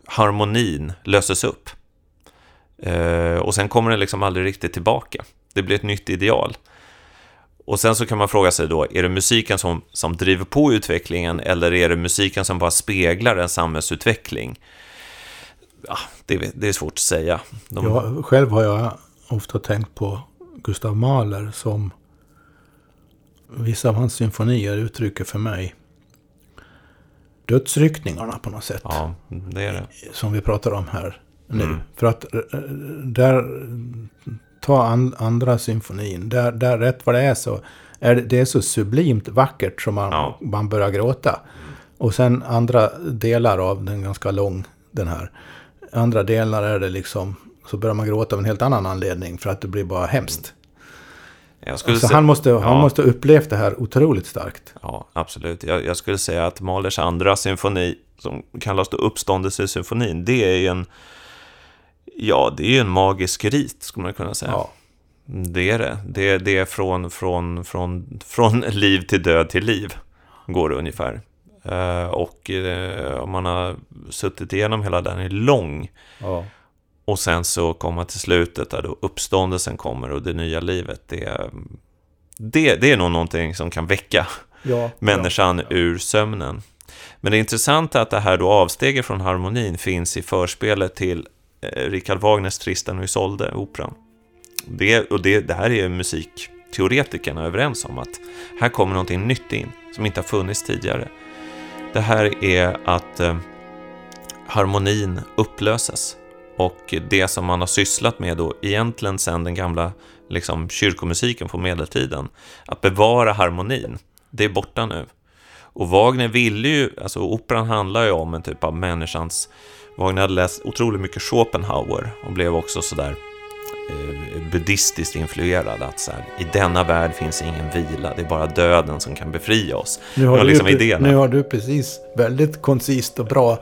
harmonin löses upp. Eh, och sen kommer den liksom aldrig riktigt tillbaka. Det blir ett nytt ideal. Och sen så kan man fråga sig då, är det musiken som, som driver på utvecklingen eller är det musiken som bara speglar en samhällsutveckling? ja, det, det, är svårt att säga. De... Jag, själv har jag ofta tänkt på Gustav Mahler som vissa av hans symfonier uttrycker för mig dödsryckningarna på något sätt. Ja, det är det. Som vi pratar om här nu. Mm. För att eh, där, ta an, andra symfonin, där, där rätt vad det är så är det, det är så sublimt vackert som man, ja. man börjar gråta. Och sen andra delar av den ganska lång, den här andra delar är det liksom, så börjar man gråta av en helt annan anledning för att det blir bara hemskt. Så han måste, ja. han måste upplevt det här otroligt starkt. Ja, absolut. Jag, jag, skulle säga att Mahlers andra symfoni, som kallas då Uppståndelsesymfonin, det är ju en, ja, det är en magisk rit, skulle man kunna säga. Ja. Det är det. Det, det är från, från, från, från liv till död till liv, går det ungefär. Uh, och uh, om man har suttit igenom hela den är lång. Ja. Och sen så kommer till slutet där då uppståndelsen kommer och det nya livet. Det, det, det är nog någonting som kan väcka ja, människan ja, ur sömnen. Men det intressanta är att det här då avsteget från harmonin finns i förspelet till eh, Richard Wagners Tristan och Isolde, operan. Det, och det, det här är musikteoretikerna överens om, att här kommer någonting nytt in som inte har funnits tidigare. Det här är att eh, harmonin upplöses och det som man har sysslat med då egentligen sedan den gamla liksom, kyrkomusiken på medeltiden, att bevara harmonin, det är borta nu. Och Wagner ville ju, alltså operan handlar ju om en typ av människans, Wagner hade läst otroligt mycket Schopenhauer och blev också sådär eh, buddhistiskt influerad. Att så här, i denna värld finns ingen vila, det är bara döden som kan befria oss. Nu har, liksom du, nu har du precis väldigt koncist och bra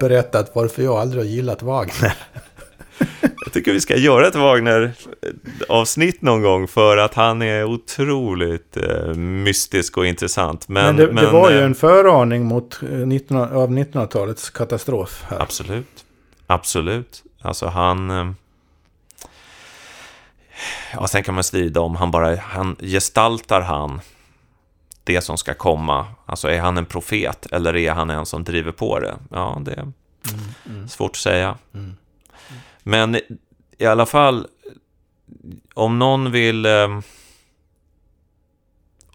berättat varför jag aldrig har gillat Wagner. Jag tycker vi ska göra ett Wagner-avsnitt någon gång för att han är otroligt eh, mystisk och intressant. Men, men, det, men det, var ju eh, en föraning mot 19, eh, av 1900-talets katastrof. Här. Absolut. Absolut. Alltså han... Eh, ja, sen kan man strida om han bara, han gestaltar han det som ska komma? Alltså är han en profet eller är han en som driver på det? Ja, det är mm, mm. svårt att säga. Mm. Men i alla fall, om någon vill... Eh,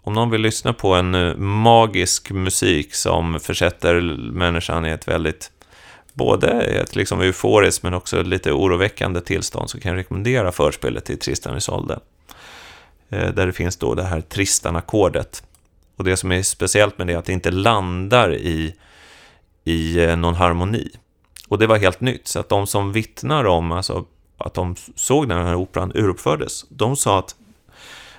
om någon vill lyssna på en eh, magisk musik som försätter människan i ett väldigt både ett liksom euforiskt men också lite oroväckande tillstånd så kan jag rekommendera förspelet till Tristan Isolde. Eh, där det finns då det här Tristan-ackordet och det som är speciellt med det är att det inte landar i, i eh, någon harmoni. Och det var helt nytt, så att de som vittnar om alltså, att de såg när den här operan uruppfördes, de sa att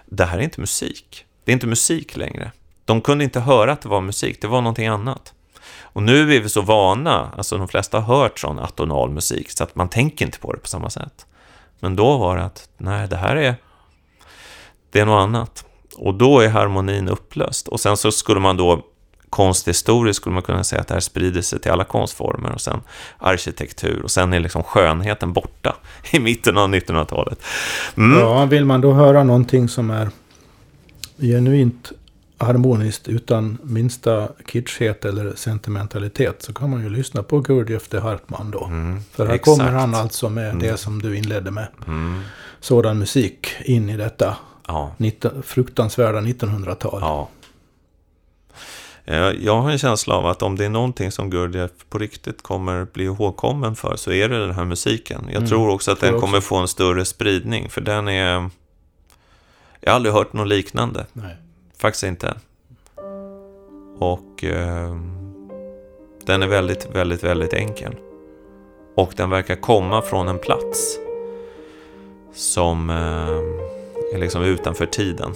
det här är inte musik. Det är inte musik längre. De kunde inte höra att det var musik, det var någonting annat. Och nu är vi så vana, alltså de flesta har hört sån atonal musik, så att man tänker inte på det på samma sätt. Men då var det att, nej, det här är, det är något annat. Och då är harmonin upplöst. Och sen så skulle man då konsthistoriskt skulle man kunna säga att det här sprider sig till alla konstformer och sen arkitektur och sen är liksom skönheten borta i mitten av 1900-talet. Mm. Ja, vill man då höra någonting som är genuint harmoniskt utan minsta kitschhet eller sentimentalitet så kan man ju lyssna på Gurdjieff de Hartman då. Mm, För här exakt. kommer han alltså med mm. det som du inledde med. Mm. Sådan musik in i detta ja. 19, fruktansvärda 1900-tal. Ja. Eh, jag har en känsla av att om det är någonting som Gurdjieff på riktigt kommer bli ihågkommen för så är det den här musiken. Jag mm, tror också att tror den kommer också. få en större spridning för den är... Jag har aldrig hört något liknande. Nej. Faktiskt inte. Och eh, den är väldigt, väldigt, väldigt enkel. Och den verkar komma från en plats som eh, är liksom utanför tiden.